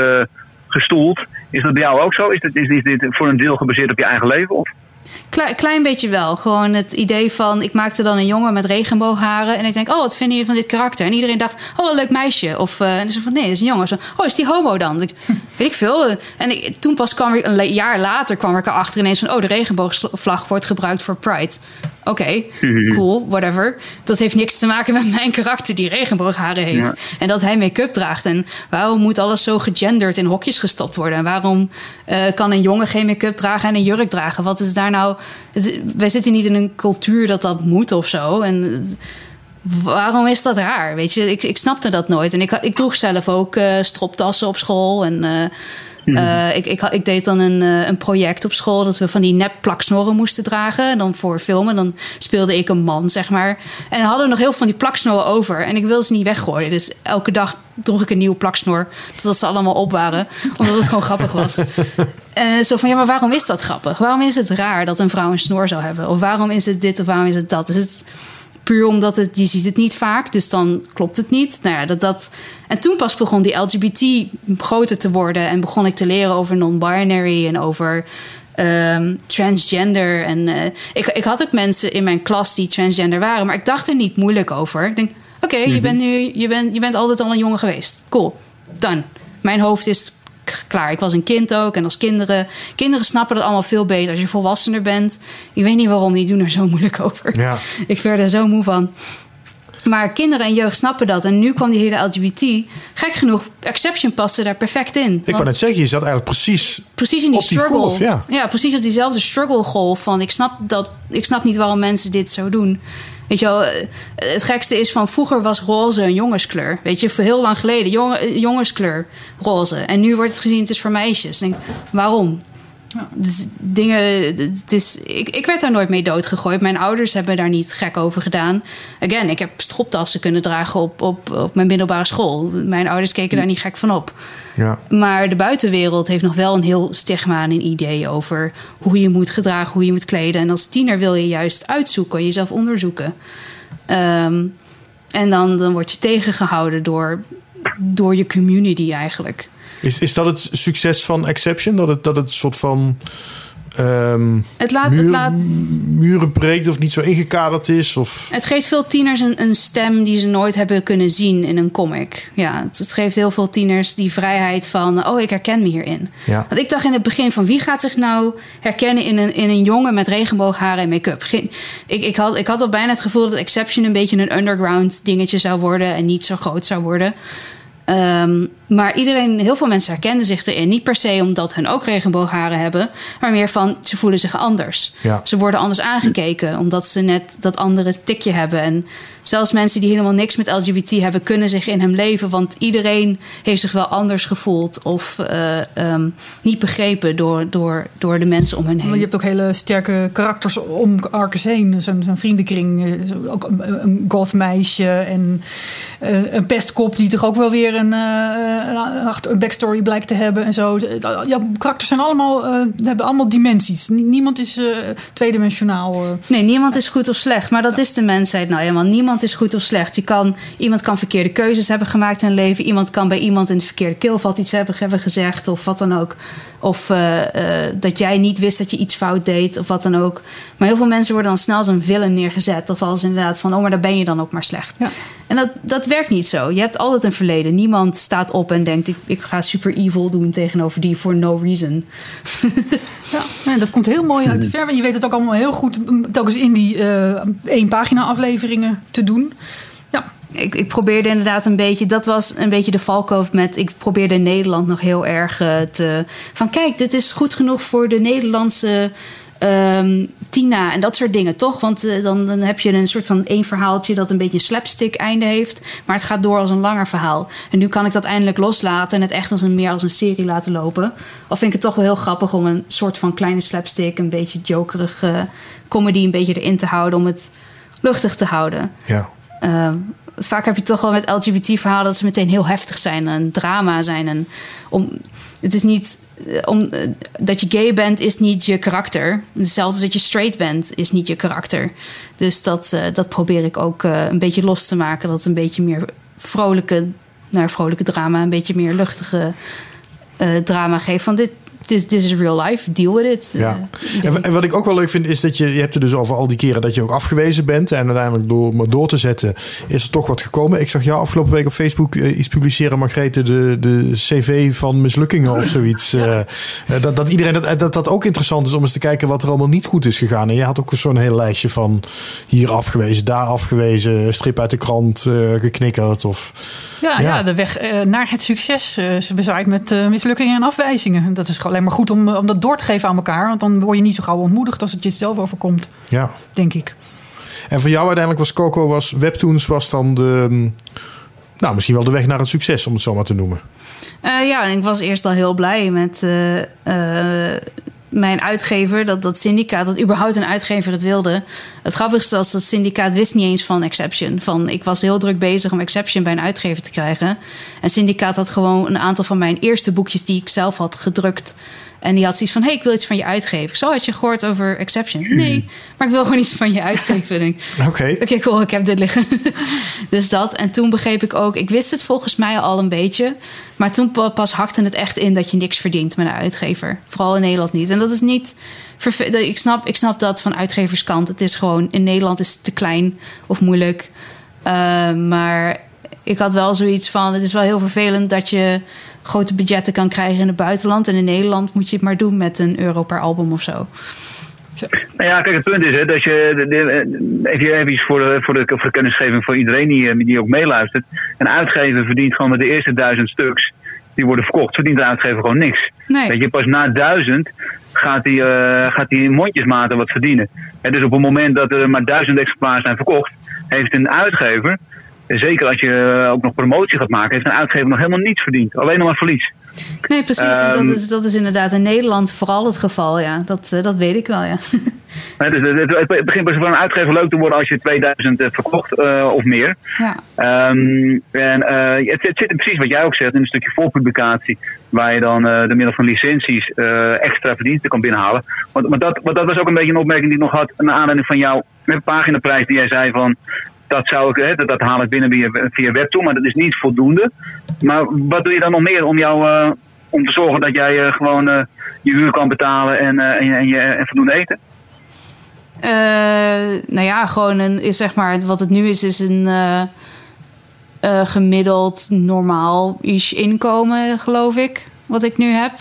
gestoeld. Is dat bij jou ook zo? Is dit, is dit voor een deel gebaseerd op je eigen leven? Of? Klein, klein beetje wel. Gewoon het idee van... Ik maakte dan een jongen met regenboogharen. En ik denk, oh, wat vinden jullie van dit karakter? En iedereen dacht, oh, een leuk meisje. Of uh, en ze van, nee, dat is een jongen. Zo, oh, is die homo dan? Ik, weet ik veel. En ik, toen pas kwam ik, een jaar later kwam ik erachter ineens van... oh, de regenboogvlag wordt gebruikt voor Pride. Oké, okay, cool, whatever. Dat heeft niks te maken met mijn karakter die regenboogharen heeft. Ja. En dat hij make-up draagt. En waarom moet alles zo gegenderd in hokjes gestopt worden? En waarom uh, kan een jongen geen make-up dragen en een jurk dragen? Wat is daar nou... Wij zitten niet in een cultuur dat dat moet of zo. En waarom is dat raar? Weet je, ik, ik snapte dat nooit. En ik, ik droeg zelf ook uh, stroptassen op school. En uh, uh, ik, ik, ik, deed dan een, uh, een project op school dat we van die nep plaksnorren moesten dragen. En dan voor filmen. Dan speelde ik een man, zeg maar. En hadden we nog heel veel van die plaksnorren over. En ik wilde ze niet weggooien. Dus elke dag droeg ik een nieuwe plaksnor. Totdat ze allemaal op waren. Omdat het gewoon grappig was. En zo van, ja, maar waarom is dat grappig? Waarom is het raar dat een vrouw een snor zou hebben? Of waarom is het dit of waarom is het dat? Is het puur omdat het, je ziet het niet vaak, dus dan klopt het niet. Nou ja, dat, dat, en toen pas begon die LGBT groter te worden en begon ik te leren over non-binary en over um, transgender. En uh, ik, ik had ook mensen in mijn klas die transgender waren, maar ik dacht er niet moeilijk over. Ik denk, oké, okay, mm -hmm. je bent nu, je bent, je bent altijd al een jongen geweest. Cool, dan. Mijn hoofd is klaar. Ik was een kind ook. En als kinderen... Kinderen snappen dat allemaal veel beter als je volwassener bent. Ik weet niet waarom, die doen er zo moeilijk over. Ja. Ik werd er zo moe van. Maar kinderen en jeugd snappen dat. En nu kwam die hele LGBT. Gek genoeg, Exception paste daar perfect in. Ik wou net zeggen, je zat eigenlijk precies, precies in die struggle. golf. Ja. precies op diezelfde struggle golf. Van ik snap, dat, ik snap niet waarom mensen dit zo doen. Weet je wel, eh, het gekste is van vroeger was roze een jongenskleur. Weet je, voor heel lang geleden, jongen, jongenskleur, roze. En nu wordt het gezien, het is voor meisjes. Denk, waarom? Dus dingen, het is, ik, ik werd daar nooit mee doodgegooid. Mijn ouders hebben daar niet gek over gedaan. Again, ik heb stropdassen kunnen dragen op, op, op mijn middelbare school. Mijn ouders keken daar niet gek van op. Ja. Maar de buitenwereld heeft nog wel een heel stigma en een idee over hoe je moet gedragen, hoe je moet kleden. En als tiener wil je juist uitzoeken, jezelf onderzoeken. Ehm, en dan, dan word je tegengehouden door, door je community eigenlijk. Is, is dat het succes van Exception? Dat het, dat het soort van ehm, Het laat, muur- het laat muren breekt of niet zo ingekaderd is? Of... Het geeft veel tieners een, een stem die ze nooit hebben kunnen zien in een comic. Ja, het, het geeft heel veel tieners die vrijheid van... oh, ik herken me hierin. Ja. Want ik dacht in het begin van... wie gaat zich nou herkennen in een, in een jongen met regenboogharen en make-up? Ik, ik, had, ik had al bijna het gevoel dat Exception een beetje een underground dingetje zou worden... en niet zo groot zou worden. Ehm, maar iedereen, heel veel mensen herkennen zich erin. Niet per se omdat hun ook regenboogharen hebben, maar meer van ze voelen zich anders. Ja. Ze worden anders aangekeken omdat ze net dat andere tikje hebben. En zelfs mensen die helemaal niks met LGBT hebben, kunnen zich in hem leven. Want iedereen heeft zich wel anders gevoeld of eh, ehm, niet begrepen door, door, door de mensen om hen heen. Maar je hebt ook hele sterke karakters om Arcus heen. Zo'n zo'n vriendenkring. eh, Ook een, een gothmeisje en eh, een pestkop die toch ook wel weer een, eh, een backstory blijkt te hebben en zo. Ja, karakters zijn allemaal, hebben allemaal dimensies. Nie- Niemand is tweedimensionaal. Nee, niemand is goed of slecht. Maar dat is de mensheid nou eenmaal. Niemand is goed of slecht. Je kan, iemand kan verkeerde keuzes hebben gemaakt in leven. Iemand kan bij iemand in het verkeerde keelvat iets hebben, hebben gezegd. Of wat dan ook. Of eh, eh, dat jij niet wist dat je iets fout deed. Of wat dan ook. Maar heel veel mensen worden dan snel als een villain neergezet. Of als inderdaad van, oh, maar dan ben je dan ook maar slecht. Ja. En dat, dat werkt niet zo. Je hebt altijd een verleden. Niemand staat op en denkt, ik, ik ga super evil doen tegenover die for no reason. Ja, nee, dat komt heel mooi uit de verf. En je weet het ook allemaal heel goed telkens in die eh één pagina afleveringen te doen. Ik, ik probeerde inderdaad een beetje, dat was een beetje de valkoof met, ik probeerde in Nederland nog heel erg eh, te, van kijk, dit is goed genoeg voor de Nederlandse ehm, Tina en dat soort dingen, toch? Want eh, dan, dan heb je een soort van één verhaaltje dat een beetje een slapstick einde heeft, maar het gaat door als een langer verhaal. En nu kan ik dat eindelijk loslaten en het echt als een, meer als een serie laten lopen. Of vind ik het toch wel heel grappig om een soort van kleine slapstick, een beetje jokerig eh, comedy een beetje erin te houden om het luchtig te houden. Ja. Ehm, vaak heb je toch wel met LGBT-verhalen dat ze meteen heel heftig zijn en drama zijn. En om, het is niet. eh, Om, eh, dat je gay bent is niet je karakter. Hetzelfde als dat je straight bent is niet je karakter. Dus dat, eh, dat probeer ik ook een beetje los te maken. Dat een beetje meer vrolijke, naar vrolijke drama, een beetje meer luchtige drama geeft. Van dit, this, this is real life, deal with it. Ja. Eh, En, en wat ik ook wel leuk vind, is dat je, je hebt er dus over al die keren dat je ook afgewezen bent. En uiteindelijk door maar door te zetten, is er toch wat gekomen. Ik zag jou afgelopen week op Facebook eh, iets publiceren, Margrethe, de, de CV van mislukkingen of zoiets. Eh, dat, dat iedereen dat, dat dat ook interessant is om eens te kijken wat er allemaal niet goed is gegaan. En je had ook zo'n heel lijstje van hier afgewezen, daar afgewezen, strip uit de krant eh, geknikkerd. Of, ja, Ja. ja. de weg eh, naar het succes eh is bezaaid met eh, mislukkingen en afwijzingen. Dat is gewoon alleen maar goed om, om dat door te geven aan elkaar. Want dan word je niet zo gauw ontmoedigd als het jezelf overkomt, ja. denk ik. En voor jou uiteindelijk was Coco, was Webtoons was dan de, mm, nou misschien wel de weg naar het succes, om het zo maar te noemen. Eh, ja, ik was eerst al heel blij met eh, eh, mijn uitgever, dat, dat syndicaat, dat überhaupt een uitgever het wilde. Het grappigste was dat syndicaat wist niet eens van Exception. Van, ik was heel druk bezig om Exception bij een uitgever te krijgen. En syndicaat had gewoon een aantal van mijn eerste boekjes die ik zelf had gedrukt. En die had zoiets van, hey, ik wil iets van je uitgeven. Zo had je gehoord over Exception? Nee, maar ik wil gewoon iets van je uitgeven. En ik, Oké. Oké, cool, ik heb dit liggen. dus dat. En toen begreep ik ook, ik wist het volgens mij al een beetje. Maar toen pa- pas hakte het echt in dat je niks verdient met een uitgever. Vooral in Nederland niet. En dat is niet. Ik snap, ik snap dat van uitgeverskant. Het is gewoon, in Nederland is het te klein of moeilijk. Eh, maar ik had wel zoiets van: het is wel heel vervelend dat je grote budgetten kan krijgen in het buitenland. En in Nederland moet je het maar doen met een euro per album of zo. Nou ja, kijk, het punt is hè, dat je, even, even voor de, voor, de, voor de kennisgeving voor iedereen die, eh, die ook meeluistert. Een uitgever verdient gewoon met de eerste duizend stuks die worden verkocht, verdient de uitgever gewoon niks. Nee. Weet je, pas na duizend gaat hij eh, gaat hij mondjesmaten wat verdienen. En dus op het moment dat er maar duizend exemplaren zijn verkocht, heeft een uitgever, zeker als je eh, ook nog promotie gaat maken, heeft een uitgever nog helemaal niets verdiend. Alleen nog maar verlies. Nee, precies. en Ehm, dat, is, dat is inderdaad in Nederland vooral het geval. Ja. Dat, eh, dat weet ik wel, ja. Dus het, het- het begint voor een uitgever leuk te worden als je 2000 hebt verkocht eh, of meer. ja. Ehm, en eh, het, het zit precies wat jij ook zegt in een stukje voorpublicatie, waar je dan eh door middel van licenties eh, extra verdiensten kan binnenhalen. Want, maar dat, want dat was ook een beetje een opmerking die ik nog had naar aanleiding van jouw eh, paginaprijs die jij zei van. Dat, zou ik, hè, dat, dat haal ik binnen via, via webtoon, maar dat is niet voldoende. Maar wat doe je dan nog meer om jou eh, om te zorgen dat jij eh, gewoon eh, je huur kan betalen en, en, je- en, je, en voldoende eten? Nou ja, gewoon een, is zeg maar, wat het nu is, is een gemiddeld normaal ish inkomen, geloof ik, wat ik nu heb.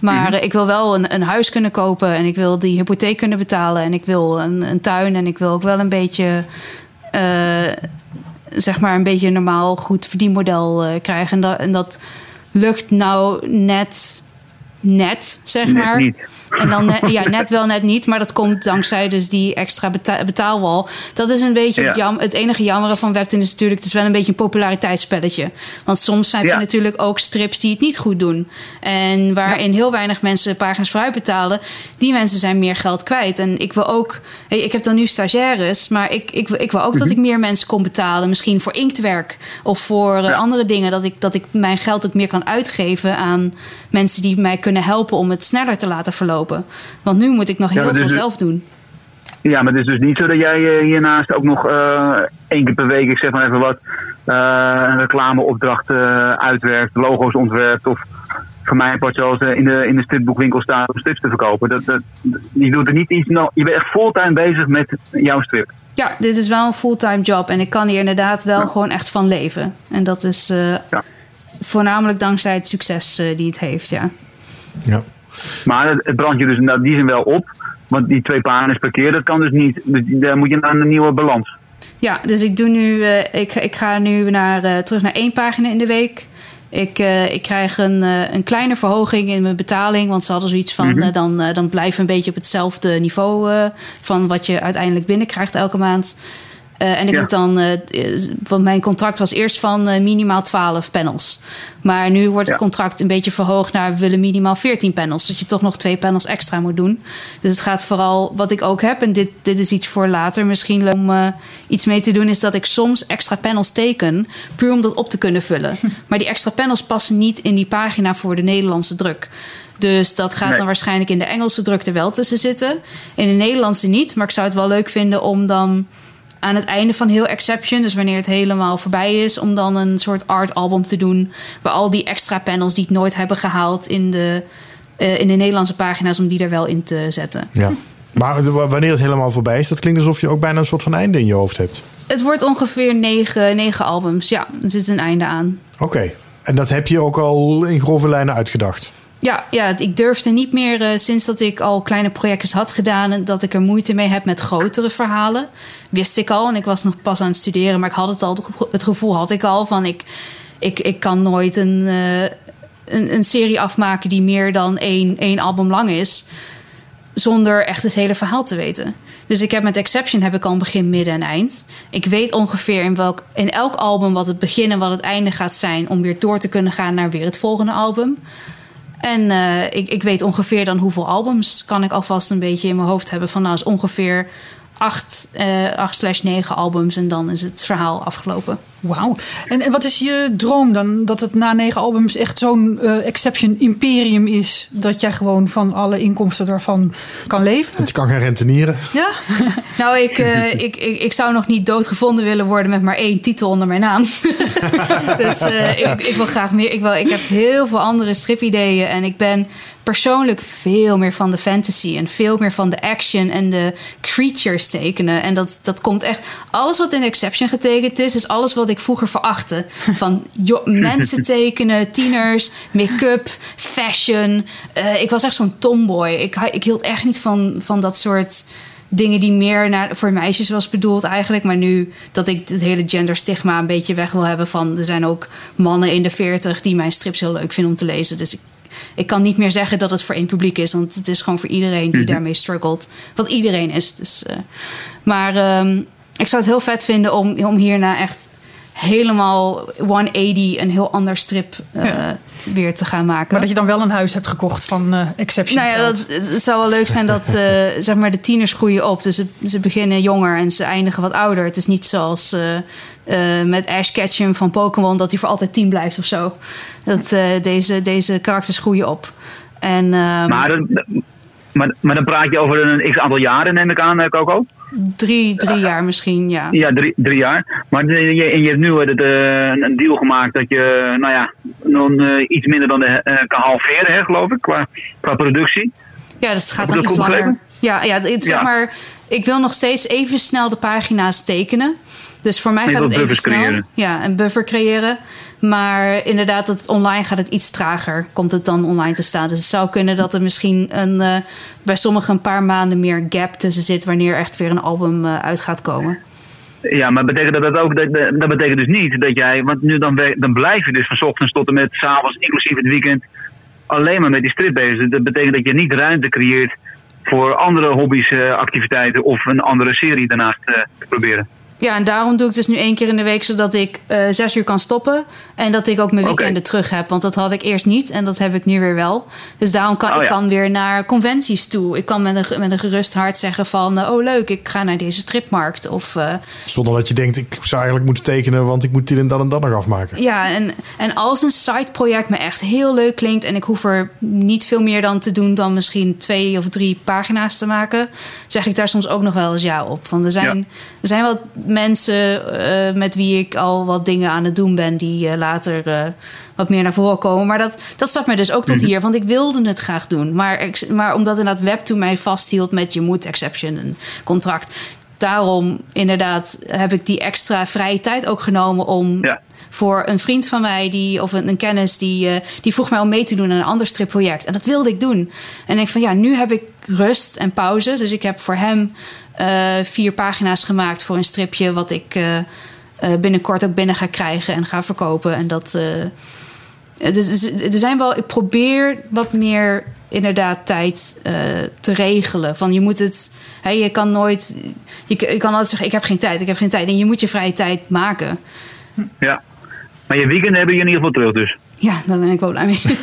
Maar eh, ik wil wel een, een huis kunnen kopen en ik wil die hypotheek kunnen betalen en ik wil een, een tuin en ik wil ook wel een beetje, zeg maar, een beetje een normaal goed verdienmodel eh, krijgen. En dat, en dat lukt nou net, net, zeg Net maar. niet. En dan net, ja, net wel, net niet. Maar dat komt dankzij dus die extra beta- betaalwal. Dat is een beetje het, Ja. jam, het enige jammere van Webtoon is natuurlijk... het is wel een beetje een populariteitsspelletje. Want soms heb je Ja. natuurlijk ook strips die het niet goed doen. En waarin heel weinig mensen pagina's vooruit betalen. Die mensen zijn meer geld kwijt. En ik wil ook... hey, Ik heb dan nu stagiaires, maar ik, ik, wil- ik wil ook dat ik meer mensen kon betalen. Misschien voor inktwerk of voor eh, Ja. andere dingen. Dat ik, dat ik mijn geld ook meer kan uitgeven aan mensen die mij kunnen helpen... om het sneller te laten verlopen. Want nu moet ik nog heel veel dus- zelf doen. Ja, maar het is dus niet zo dat jij eh, hiernaast ook nog eh, één keer per week, ik zeg maar even wat, eh, een reclameopdracht uitwerkt, logo's ontwerpt of voor mij part zoals eh, in de, in de stripboekwinkel staat om strips te verkopen. Dat, dat, je doet er niet iets, nou, je bent echt fulltime bezig met jouw strip. Ja, dit is wel een fulltime job. En ik kan hier inderdaad wel gewoon echt van leven. En dat is eh, Ja. voornamelijk dankzij het succes die het heeft, ja. Ja. Maar het, brandt je dus in die zin wel op, want die twee pagina's per keer, dat kan dus niet. Dus daar moet je naar een nieuwe balans. Ja, dus ik doe nu, eh, ik, ik ga nu naar, eh, terug naar één pagina in de week. Ik, eh, ik krijg een, een kleine verhoging in mijn betaling. Want ze hadden zoiets van, eh, dan, dan blijf een beetje op hetzelfde niveau van wat je uiteindelijk binnenkrijgt elke maand. Eh, en ik Ja. moet dan, eh, eh, want mijn contract was eerst van minimaal 12 panels. Maar nu wordt het Ja. contract een beetje verhoogd naar we willen minimaal 14 panels. Dat je toch nog twee panels extra moet doen. Dus het gaat vooral, wat ik ook heb, en dit, dit is iets voor later misschien om iets mee te doen, is dat ik soms extra panels teken, puur om dat op te kunnen vullen. Maar die extra panels passen niet in die pagina voor de Nederlandse druk. Dus dat gaat Nee. dan waarschijnlijk in de Engelse druk er wel tussen zitten. In de Nederlandse niet. Maar ik zou het wel leuk vinden om dan aan het einde van heel Exception, dus wanneer het helemaal voorbij is, om dan een soort art album te doen. Waar al die extra panels die het nooit hebben gehaald in de, eh, in de Nederlandse pagina's, om die er wel in te zetten. ja. Maar wanneer het helemaal voorbij is, dat klinkt alsof je ook bijna een soort van einde in je hoofd hebt. Het wordt ongeveer negen, negen albums. Ja, er zit een einde aan. Oké. En dat heb je ook al in grove lijnen uitgedacht. Ja, ja, ik durfde niet meer eh, sinds dat ik al kleine projectjes had gedaan... dat ik er moeite mee heb met grotere verhalen. Wist ik al en ik was nog pas aan het studeren... maar ik had het al, het gevoel had ik al van... ik, ik, ik kan nooit een, eh, een, een serie afmaken die meer dan één, één album lang is... zonder echt het hele verhaal te weten. Dus ik heb met Exception heb ik al een begin, midden en eind. Ik weet ongeveer in, welk, in elk album wat het begin en wat het einde gaat zijn... om weer door te kunnen gaan naar weer het volgende album... En eh, ik, ik weet ongeveer dan hoeveel albums kan ik alvast een beetje in mijn hoofd hebben. Van nou is ongeveer acht, eh, acht slash negen albums en dan is het verhaal afgelopen. Wauw. En, en wat is je droom dan? Dat het na negen albums echt zo'n eh, Exception imperium is. Dat jij gewoon van alle inkomsten daarvan kan leven? Want je kan gaan rentenieren. Ja? Nou, ik, eh, ik, ik, ik zou nog niet doodgevonden willen worden met maar één titel onder mijn naam. dus eh, ik, ik wil graag meer. Ik, wil, ik heb heel veel andere stripideeën en ik ben persoonlijk veel meer van de fantasy en veel meer van de action en de creatures tekenen. En dat, dat komt echt. Alles wat in Exception getekend is, is alles wat ik vroeger verachtte. Van mensen tekenen, tieners, make-up, fashion. Eh, ik was echt zo'n tomboy. Ik, ik hield echt niet van, van dat soort dingen die meer naar, voor meisjes was bedoeld eigenlijk. Maar nu dat ik het hele genderstigma een beetje weg wil hebben van... er zijn ook mannen in de 40 die mijn strips heel leuk vinden om te lezen. Dus ik, ik kan niet meer zeggen dat het voor één publiek is. Want het is gewoon voor iedereen die daarmee struggelt. Wat iedereen is. Dus, eh, maar ehm, ik zou het heel vet vinden om, om hierna echt helemaal 180 een heel ander strip Ja. Weer te gaan maken. Maar dat je dan wel een huis hebt gekocht van eh, Exception. Nou ja, dat, het zou wel leuk zijn dat eh, zeg maar de tieners groeien op. Dus ze, ze beginnen jonger en ze eindigen wat ouder. Het is niet zoals eh, eh, met Ash Ketchum van Pokémon... dat hij voor altijd tien blijft of zo. Dat, eh, deze, deze karakters groeien op. En, ehm, Maar, dat- maar, maar dan praat je over een x aantal jaren, neem ik aan, eh, Coco? drie, drie jaar misschien, ja. Ja, drie, drie jaar. Maar je, je, en je hebt nu eh, de- een deal gemaakt dat je, nou ja, eh, iets minder dan de, eh, kan halveren, hè, geloof ik, qua, qua productie. Ja, dus het gaat dan iets langer. begrepen? Ja, ja, het, zeg Ja. maar, ik wil nog steeds even snel de pagina's tekenen. Dus voor mij gaat het even snel. creëren. Ja, een buffer creëren. Maar inderdaad, het online gaat het iets trager. Komt het dan online te staan. Dus het zou kunnen dat er misschien een, eh, bij sommigen een paar maanden meer gap tussen zit. wanneer echt weer een album eh, uit gaat komen. Ja, maar betekent dat, dat ook, dat, dat dat betekent dus niet dat jij, want nu dan, dan blijf je dus van ochtends tot en met 's avonds, inclusief het weekend, alleen maar met die strip bezig. Dat betekent dat je niet ruimte creëert voor andere hobby's, eh, activiteiten of een andere serie daarnaast te proberen. Ja, en daarom doe ik dus nu één keer in de week, zodat ik eh, zes uur kan stoppen. En dat ik ook mijn weekenden terug heb. Want dat had ik eerst niet en dat heb ik nu weer wel. Dus daarom kan Oh, ik ja. kan weer naar conventies toe. Ik kan met een, met een gerust hart zeggen van... eh, oh leuk, ik ga naar deze stripmarkt. Of eh, Zonder dat je denkt, ik zou eigenlijk moeten tekenen, want ik moet dit en dat en dat nog afmaken. ja, en, en als een sideproject me echt heel leuk klinkt... en ik hoef er niet veel meer dan te doen... dan misschien twee of drie pagina's te maken... zeg ik daar soms ook nog wel eens ja op. Want er zijn, Ja. er zijn wat mensen eh, met wie ik al wat dingen aan het doen ben... die eh, later eh, wat meer naar voren komen. Maar dat, dat staat mij dus ook tot hier. Want ik wilde het graag doen. Maar, maar omdat inderdaad Webtoon mij vasthield met... je moet exception, een contract... Daarom inderdaad heb ik die extra vrije tijd ook genomen om Ja. voor een vriend van mij die, of een, een kennis die, die vroeg mij om mee te doen aan een ander stripproject. En dat wilde ik doen. En ik van ja, nu heb ik rust en pauze. Dus ik heb voor hem vier pagina's gemaakt voor een stripje wat ik eh, eh, binnenkort ook binnen ga krijgen en ga verkopen. En dat. eh, dus, dus er zijn wel, ik probeer wat meer inderdaad tijd eh, te regelen. Van je moet het, hè, je kan nooit, je, je kan altijd zeggen: ik heb geen tijd, ik heb geen tijd. En je moet je vrije tijd maken. Ja. Maar je weekend hebben je in ieder geval terug dus. Ja, daar ben ik wel blij mee.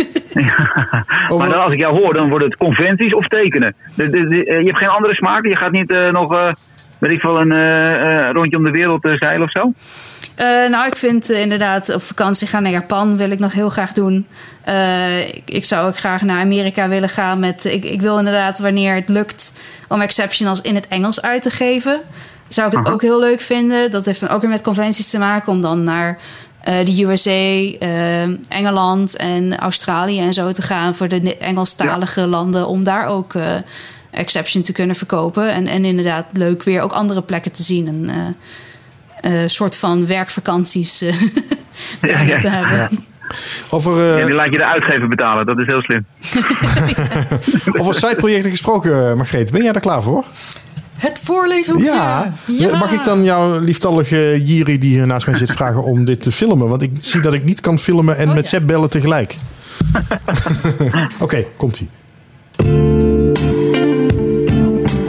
Maar dan, als ik jou hoor, dan wordt het conventies of tekenen. De, de, de- eh, je hebt geen andere smaken? Je gaat niet eh, nog, eh, weet ik veel, een eh, eh, rondje om de wereld zeilen of zo? Eh, nou, ik vind inderdaad op vakantie gaan naar Japan wil ik nog heel graag doen. Eh, ik, ik zou ook graag naar Amerika willen gaan. Met, ik, ik wil inderdaad, wanneer het lukt, om Exceptionals in het Engels uit te geven. Zou ik het Aha. ook heel leuk vinden. Dat heeft dan ook weer met conventies te maken. Om dan naar de USA, eh, Engeland en Australië en zo te gaan. Voor de Engelstalige landen. Om daar ook eh, Exception te kunnen verkopen. En, en inderdaad leuk weer ook andere plekken te zien. En, eh, eh, soort van werkvakanties eh, Ja, ja. te hebben. Ja. Over, eh, Ja, die laat je de uitgever betalen, dat is heel slim. over sideprojecten gesproken, eh, Margreet. Ben jij daar klaar voor? Het voorleeshoekje. Ja. Ja. Mag ik dan jouw lieftallige Jiri die hier naast mij zit vragen om dit te filmen? Want ik zie dat ik niet kan filmen en Oh, met ja. Sepp bellen tegelijk. Oké, komt-ie.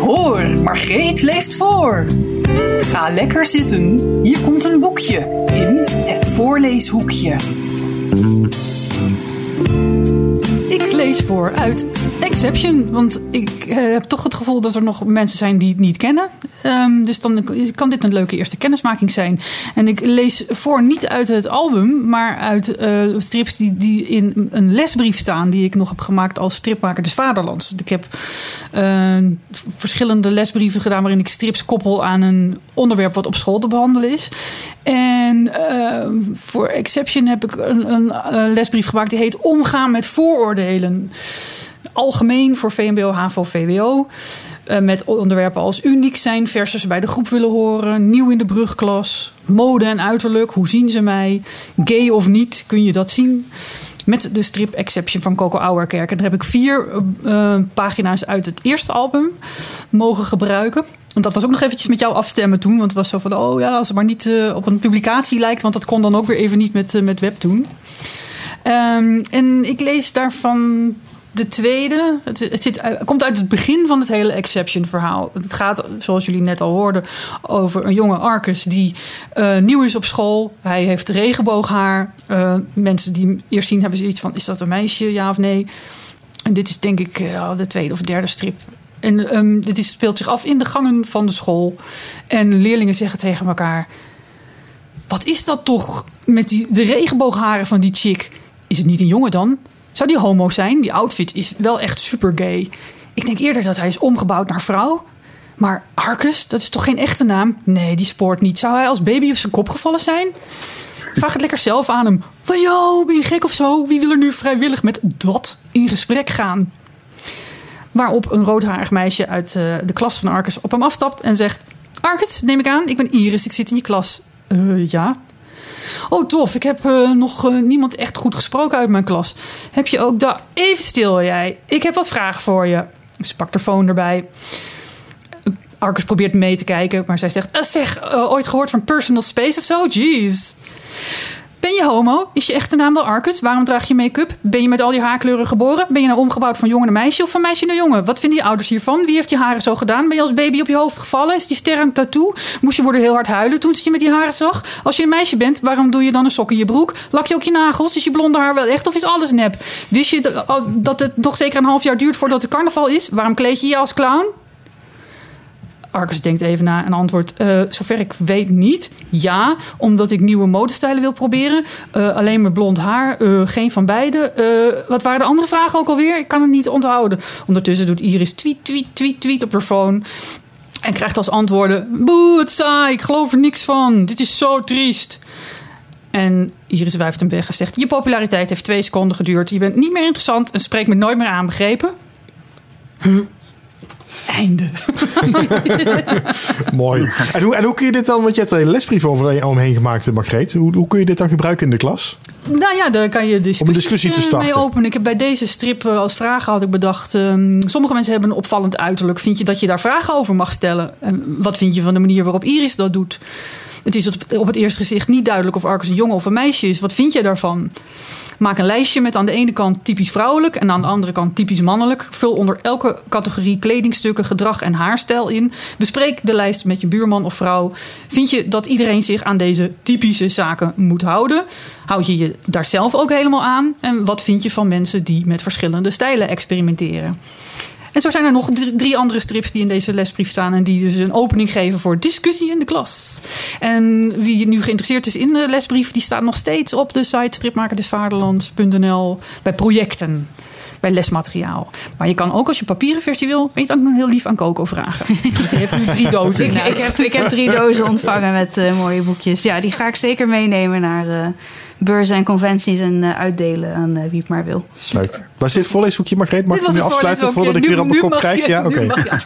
Hoor, Margreet leest voor. Ga lekker zitten. Hier komt een boekje in het voorleeshoekje. Ik lees voor uit Exception. Want ik eh, heb toch het gevoel dat er nog mensen zijn die het niet kennen. Ehm, dus dan kan dit een leuke eerste kennismaking zijn. En ik lees voor niet uit het album, maar uit eh, strips die, die in een lesbrief staan. Die ik nog heb gemaakt als stripmaker des Vaderlands. Ik heb eh, verschillende lesbrieven gedaan waarin ik strips koppel aan een onderwerp wat op school te behandelen is. En voor Exception heb ik een, een, lesbrief gemaakt die heet Omgaan met vooroordelen. Algemeen voor VMBO, HAVO, VWO. Eh, met onderwerpen als uniek zijn versus bij de groep willen horen. Nieuw in de brugklas. Mode en uiterlijk. Hoe zien ze mij? Gay of niet, kun je dat zien? Met de strip Exception van Coco Auerkerk. En daar heb ik vier uh, pagina's uit het eerste album mogen gebruiken. En dat was ook nog eventjes met jou afstemmen toen. Want het was zo van, oh ja, als het maar niet op een publicatie lijkt. Want dat kon dan ook weer even niet met, met Webtoon. Um, en ik lees daarvan de tweede, het, zit, het, komt uit het begin van het hele Exception-verhaal. Het gaat, zoals jullie net al hoorden, over een jonge Arcus die uh, nieuw is op school. Hij heeft regenbooghaar. Uh, mensen die hem eerst zien hebben zoiets van: is dat een meisje, ja of nee? En dit is denk ik de tweede of derde strip. En um, dit speelt zich af in de gangen van de school. En leerlingen zeggen tegen elkaar: Wat is dat toch met die, de regenboogharen van die chick? Is het niet een jongen dan? Zou die homo zijn? Die outfit is wel echt super gay. Ik denk eerder dat hij is omgebouwd naar vrouw. Maar Arcus, dat is toch geen echte naam? Nee, die spoort niet. Zou hij als baby op zijn kop gevallen zijn? Vraag het lekker zelf aan hem. Van, yo, ben je gek of zo? Wie wil er nu vrijwillig met dat in gesprek gaan? Waarop een roodharig meisje uit uh, de klas van Arcus op hem afstapt en zegt... Arcus, neem ik aan, ik ben Iris, ik zit in je klas. Uh, ja, Oh, tof. Ik heb uh, nog uh, niemand echt goed gesproken uit mijn klas. Heb je ook dat? Even stil, jij. Ik heb wat vragen voor je. Ze pakt de phone erbij. Arcus probeert mee te kijken, maar zij zegt: uh, Zeg, ooit gehoord van personal space of zo? Jeez. Ben je homo? Is je echte naam wel Arcus? Waarom draag je make-up? Ben je met al die haarkleuren geboren? Ben je nou omgebouwd van jongen naar meisje of van meisje naar jongen? Wat vinden je ouders hiervan? Wie heeft je haren zo gedaan? Ben je als baby op je hoofd gevallen? Is die ster een tattoo? Moest je worden heel hard huilen toen ze je met die haren zag? Als je een meisje bent, waarom doe je dan een sok in je broek? Lak je ook je nagels? Is je blonde haar wel echt of is alles nep? Wist je dat het nog zeker een half jaar duurt voordat het carnaval is? Waarom kleed je je als clown? Arcus denkt even na en antwoordt: uh, Zover ik weet niet. Ja, omdat ik nieuwe modestijlen wil proberen. Uh, alleen met blond haar, uh, geen van beide. wat waren de andere vragen ook alweer? Ik kan het niet onthouden. Ondertussen doet Iris tweet, tweet, tweet, tweet op haar phone. En krijgt als antwoorden: Boe, saai, ik geloof er niks van. Dit is zo triest. En Iris wuift hem weg en zegt: Je populariteit heeft twee seconden geduurd. Je bent niet meer interessant en spreekt me nooit meer aan, begrepen? Huh? Einde. Mooi. En hoe, en hoe kun je dit dan, want je hebt er een lesbrief over omheen gemaakt, Margreet. Hoe, hoe kun je dit dan gebruiken in de klas? Nou ja, daar kan je Om een discussie te starten. mee openen. Ik heb bij deze strip als vragen had ik bedacht... Um, sommige mensen hebben een opvallend uiterlijk. Vind je dat je daar vragen over mag stellen? En wat vind je van de manier waarop Iris dat doet? Het is op het eerste gezicht niet duidelijk of Arcus een jongen of een meisje is. Wat vind jij daarvan? Maak een lijstje met aan de ene kant typisch vrouwelijk en aan de andere kant typisch mannelijk. Vul onder elke categorie kledingstukken, gedrag en haarstijl in. Bespreek de lijst met je buurman of vrouw. Vind je dat iedereen zich aan deze typische zaken moet houden? Houd je je daar zelf ook helemaal aan? En wat vind je van mensen die met verschillende stijlen experimenteren? En zo zijn er nog drie andere strips die in deze lesbrief staan. En die dus een opening geven voor discussie in de klas. En wie nu geïnteresseerd is in de lesbrief, die staat nog steeds op de site stripmakerdesvaderlands.nl bij projecten. Bij lesmateriaal. Maar je kan ook als je papieren versie wil, weet je dan heel lief aan Coco vragen. Die heeft nu drie dozen. ik, ik, heb, ik heb drie dozen ontvangen met uh, mooie boekjes. Ja, die ga ik zeker meenemen naar. Uh, beurzen en conventies en uh, uitdelen aan uh, wie het maar wil. Leuk. Waar zit het voorleeshoekje, Margreet? Mag je nu afsluiten voordat ik weer op mijn kop krijg? Ja, oké. Okay.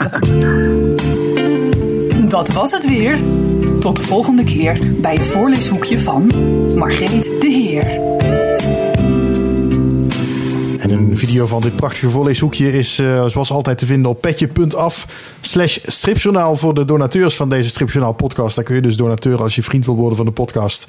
Dat was het weer. Tot de volgende keer bij het voorleeshoekje van Margreet de Heer. En een video van dit prachtige voorleeshoekje is uh, zoals altijd te vinden op petje.af slash stripjournaal voor de donateurs van deze stripjournaal podcast. Daar kun je dus donateur als je vriend wil worden van de podcast.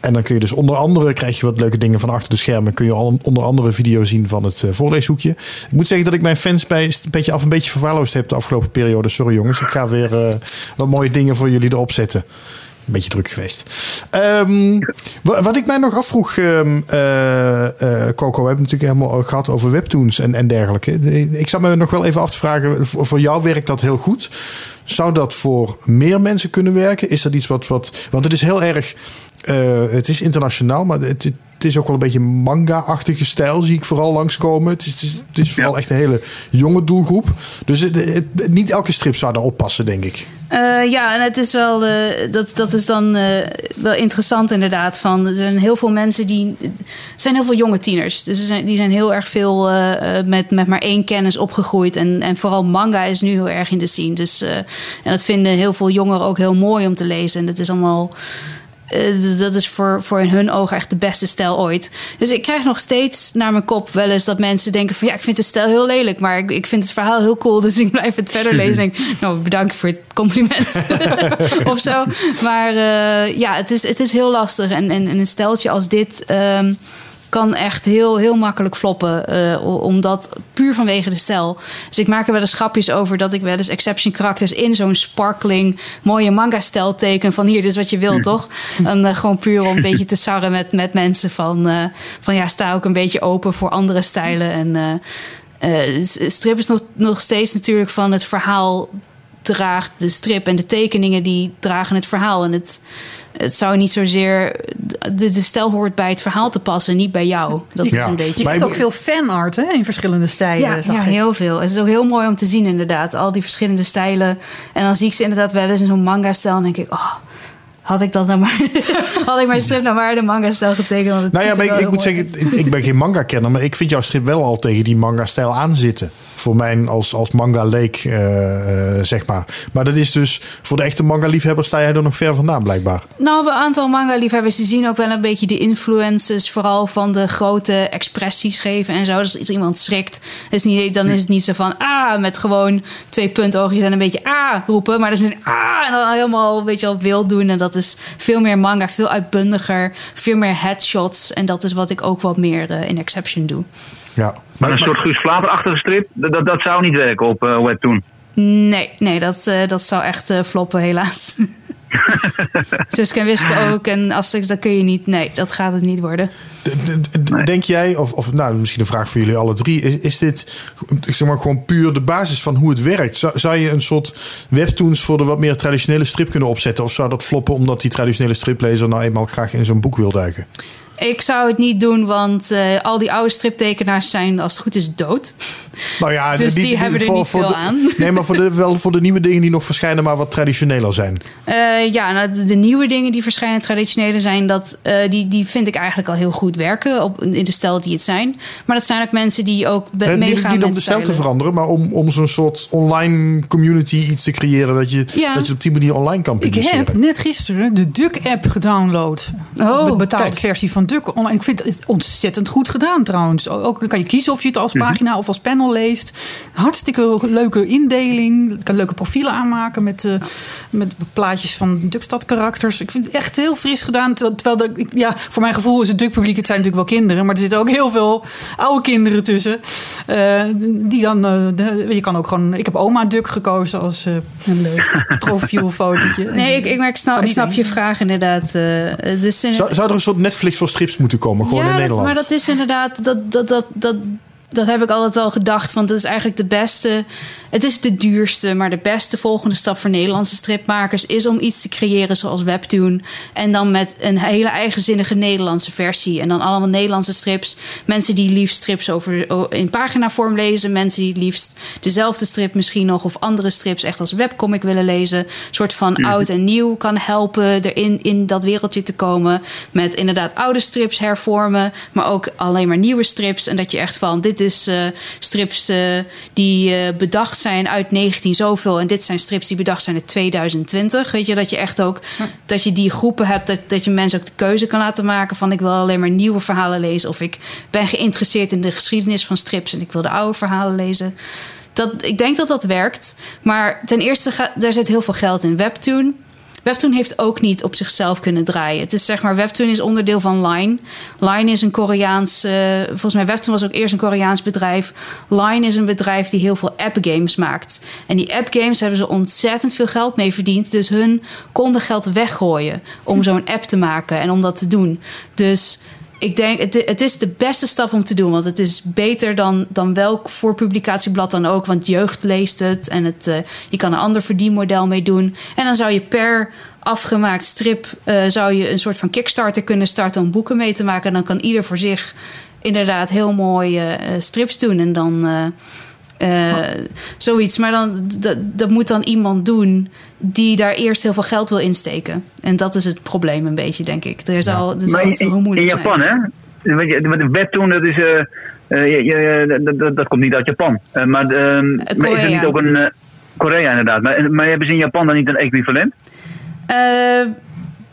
En dan kun je dus onder andere, krijg je wat leuke dingen van achter de schermen. Kun je al onder andere video zien van het uh, voorleeshoekje. Ik moet zeggen dat ik mijn fans bij een beetje af een beetje verwaarloosd heb de afgelopen periode. Sorry jongens, ik ga weer uh, wat mooie dingen voor jullie erop zetten een beetje druk geweest. Um, wat ik mij nog afvroeg, um, uh, uh, Coco, we hebben het natuurlijk helemaal gehad over webtoons en, en dergelijke. Ik zat me nog wel even af te vragen, voor, voor jou werkt dat heel goed. Zou dat voor meer mensen kunnen werken? Is dat iets wat. wat want het is heel erg. Uh, het is internationaal, maar het, het is ook wel een beetje manga-achtige stijl, zie ik vooral langskomen. Het is, het is, het is vooral ja. echt een hele jonge doelgroep. Dus het, niet elke strip zou daarop passen, denk ik. Uh, ja, en het is wel, uh, dat, dat is dan uh, wel interessant inderdaad. Van, er zijn heel veel mensen die, er zijn heel veel jonge tieners. Dus zijn, die zijn heel erg veel met, met maar één kennis opgegroeid. En, en vooral manga is nu heel erg in de scene. Dus, en dat vinden heel veel jongeren ook heel mooi om te lezen. En het is allemaal uh, dat is voor, voor in hun ogen echt de beste stijl ooit. Dus ik krijg nog steeds naar mijn kop wel eens dat mensen denken van ja, ik vind de stijl heel lelijk, maar ik, ik vind het verhaal heel cool, dus ik blijf het verder lezen. Denk, nou, bedankt voor het compliment of zo. Maar uh, ja, het is, het is heel lastig. En, en, en een steltje als dit. Um, kan echt heel, heel makkelijk floppen. Uh, omdat puur vanwege de stijl. Dus ik maak er wel eens grapjes over dat ik wel eens exception karakters in zo'n sparkling mooie manga stijl teken. Van hier, dit is wat je wil, toch? En uh, gewoon puur om een beetje te sarren met, met mensen. Van, uh, van ja, sta ook een beetje open voor andere stijlen. En strip is nog, nog steeds natuurlijk van het verhaal draagt de strip en de tekeningen die dragen het verhaal. En het, het zou niet zozeer. De, de stijl hoort bij het verhaal te passen, niet bij jou. Dat is een beetje. Je hebt ook veel fanart hè, in verschillende stijlen. Ja, ja heel veel. Het is ook heel mooi om te zien, inderdaad. Al die verschillende stijlen. En dan zie ik ze inderdaad wel eens in zo'n manga-stijl. En denk ik, oh, had ik dat nou maar. had ik mijn strip nou maar de manga-stijl getekend. Nou ja, maar ik, ik moet zeggen, ik, ik ben geen manga-kenner, maar ik vind jouw strip wel al tegen die manga-stijl aanzitten. Voor mij als, als manga-leek, uh, uh, zeg maar. Maar dat is dus voor de echte manga-liefhebber sta jij er nog ver vandaan, blijkbaar. Nou, een aantal manga-liefhebbers die zien ook wel een beetje de influences, vooral van de grote expressies geven en zo. Dus als iemand schrikt, is niet, dan is het niet zo van ah, met gewoon twee puntoogjes en een beetje ah roepen, maar dat is met ah en dan helemaal, weet je wel, wild doen en dat is veel meer manga, veel uitbundiger, veel meer headshots. En dat is wat ik ook wat meer uh, in Exception doe. Ja. Maar, een soort Guus Vlater-achtige strip, dat, dat zou niet werken op uh, Webtoon? Nee, nee dat, uh, dat zou echt floppen helaas. Suske en Wiske ook. En Asterix, dat kun je niet. Nee, dat gaat het niet worden. Denk jij, of, of nou, misschien een vraag voor jullie alle drie. Is, is dit zeg maar, gewoon puur de basis van hoe het werkt? Zou, zou je een soort webtoons voor de wat meer traditionele strip kunnen opzetten? Of zou dat floppen omdat die traditionele striplezer nou eenmaal graag in zo'n boek wil duiken? Ik zou het niet doen, want uh, al die oude striptekenaars zijn als het goed is dood. Nou ja, dus die, die, die hebben er voor, niet voor veel de, aan. Nee, maar voor de, wel voor de nieuwe dingen die nog verschijnen, maar wat traditioneler zijn. Uh, ja, nou, de, de, nieuwe dingen die verschijnen, traditionele zijn, dat, uh, die, die vind ik eigenlijk al heel goed werken op, in de stijl die het zijn. Maar dat zijn ook mensen die ook nee, meegaan niet, niet om de stijl te veranderen, maar om, om zo'n soort online community iets te creëren dat je, ja. dat je op die manier online kan publiceren. Ik heb net gisteren de Duck-app gedownload. Oh, de betaalde versie van Online. Ik vind het ontzettend goed gedaan trouwens. Ook dan kan je kiezen of je het als pagina of als panel leest. Hartstikke leuke indeling. Ik kan leuke profielen aanmaken met, uh, met plaatjes van Duckstad karakters. Ik vind het echt heel fris gedaan. Terwijl, de, ja, voor mijn gevoel is het Duck publiek, het zijn natuurlijk wel kinderen, maar er zitten ook heel veel oude kinderen tussen. Uh, die dan, uh, de, je kan ook gewoon, ik heb oma Duck gekozen als een leuk profielfotootje. Nee, ik, ik, maar ik snap, ik snap je vraag inderdaad. dus in zou, zou er een soort Netflix voor strips moeten komen? Gewoon ja, in Nederland? maar dat is inderdaad, dat, dat, dat, dat, dat heb ik altijd wel gedacht. Want dat is eigenlijk de beste. Het is de duurste, maar de beste volgende stap voor Nederlandse stripmakers is om iets te creëren zoals Webtoon. En dan met een hele eigenzinnige Nederlandse versie. En dan allemaal Nederlandse strips. Mensen die liefst strips over, in paginavorm lezen. Mensen die liefst dezelfde strip misschien nog of andere strips echt als webcomic willen lezen. Een soort van Mhm. oud en nieuw kan helpen erin in dat wereldje te komen. Met inderdaad oude strips hervormen, maar ook alleen maar nieuwe strips. En dat je echt van dit is uh, strips uh, die uh, bedacht zijn uit 19 zoveel. En dit zijn strips die bedacht zijn uit 2020. Weet je, dat je echt ook dat je die groepen hebt, dat, dat je mensen ook de keuze kan laten maken van ik wil alleen maar nieuwe verhalen lezen. Of ik ben geïnteresseerd in de geschiedenis van strips en ik wil de oude verhalen lezen. Dat, ik denk dat dat werkt. Maar ten eerste, ga, daar zit heel veel geld in. Webtoon. Webtoon heeft ook niet op zichzelf kunnen draaien. Het is zeg maar, Webtoon is onderdeel van Line. Line is een Koreaans, uh, volgens mij Webtoon was ook eerst een Koreaans bedrijf. Line is een bedrijf die heel veel appgames maakt. En die appgames hebben ze ontzettend veel geld mee verdiend. Dus hun konden geld weggooien om zo'n app te maken en om dat te doen. Dus ik denk, het, het, is de beste stap om te doen. Want het is beter dan, dan welk voorpublicatieblad dan ook. Want jeugd leest het en het, uh, je kan een ander verdienmodel mee doen. En dan zou je per afgemaakt strip... Uh, zou je een soort van Kickstarter kunnen starten om boeken mee te maken. En dan kan ieder voor zich inderdaad heel mooie uh, strips doen. En dan Eh, zoiets. Maar dan, dat, dat moet dan iemand doen die daar eerst heel veel geld wil insteken. En dat is het probleem een beetje, denk ik. Er zal, er zal Maar in, heel in, moeilijk Japan, zijn. hè? Want de webtoon, dat is. eh, eh, je- je- dat- komt niet uit Japan. Maar ehm, maar is er niet ook een. Korea, inderdaad. Maar, maar hebben ze in Japan dan niet een equivalent? Eh,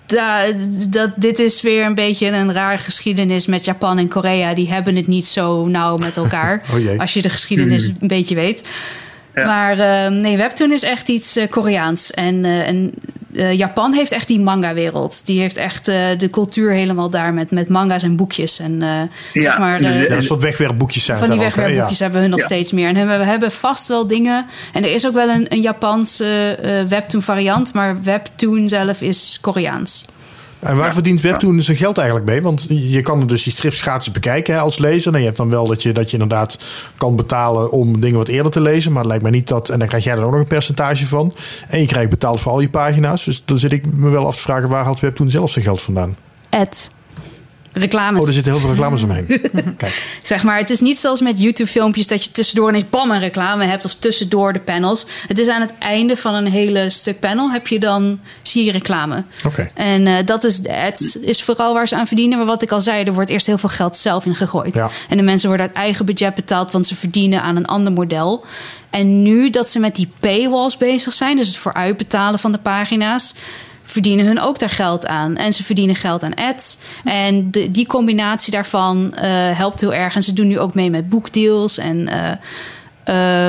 da- dat, dit is weer een beetje een rare geschiedenis met Japan en Korea. Die hebben het niet zo nauw met elkaar. Oh als je de geschiedenis een beetje weet. Ja. Maar eh, nee, webtoon is echt iets eh, Koreaans. En, eh, en eh, Japan heeft echt die manga-wereld. Die heeft echt eh, de cultuur helemaal daar met, met manga's en boekjes. En eh, zeg maar, Ja, een soort wegwerpboekjes zijn van die wegwerpboekjes Ja. hebben hun nog Ja. steeds meer. En hebben- we hebben vast wel dingen. En er is ook wel een, een Japanse eh, webtoon variant. Maar webtoon zelf is Koreaans. En waar verdient Webtoon zijn geld eigenlijk mee? Want je kan er dus die strips gratis bekijken hè, als lezer. En je hebt dan wel dat je, dat je inderdaad kan betalen om dingen wat eerder te lezen. Maar het lijkt mij niet dat... En dan krijg jij er ook nog een percentage van. En je krijgt betaald voor al je pagina's. Dus dan zit ik me wel af te vragen... waar haalt Webtoon zelf zijn geld vandaan? Ad. Reclames. Oh, er zitten heel veel reclames omheen. Kijk. Zeg maar, het is niet zoals met YouTube-filmpjes dat je tussendoor ineens bam een reclame hebt of tussendoor de panels. Het is aan het einde van een hele stuk panel heb je dan zie je reclame. Oké. En eh, dat is de ads is vooral waar ze aan verdienen. Maar wat ik al zei, er wordt eerst heel veel geld zelf in gegooid. Ja. En de mensen worden uit eigen budget betaald, want ze verdienen aan een ander model. En nu dat ze met die paywalls bezig zijn, dus het vooruitbetalen van de pagina's, verdienen hun ook daar geld aan. En ze verdienen geld aan ads. En de, die combinatie daarvan eh, helpt heel erg. En ze doen nu ook mee met boekdeals en eh,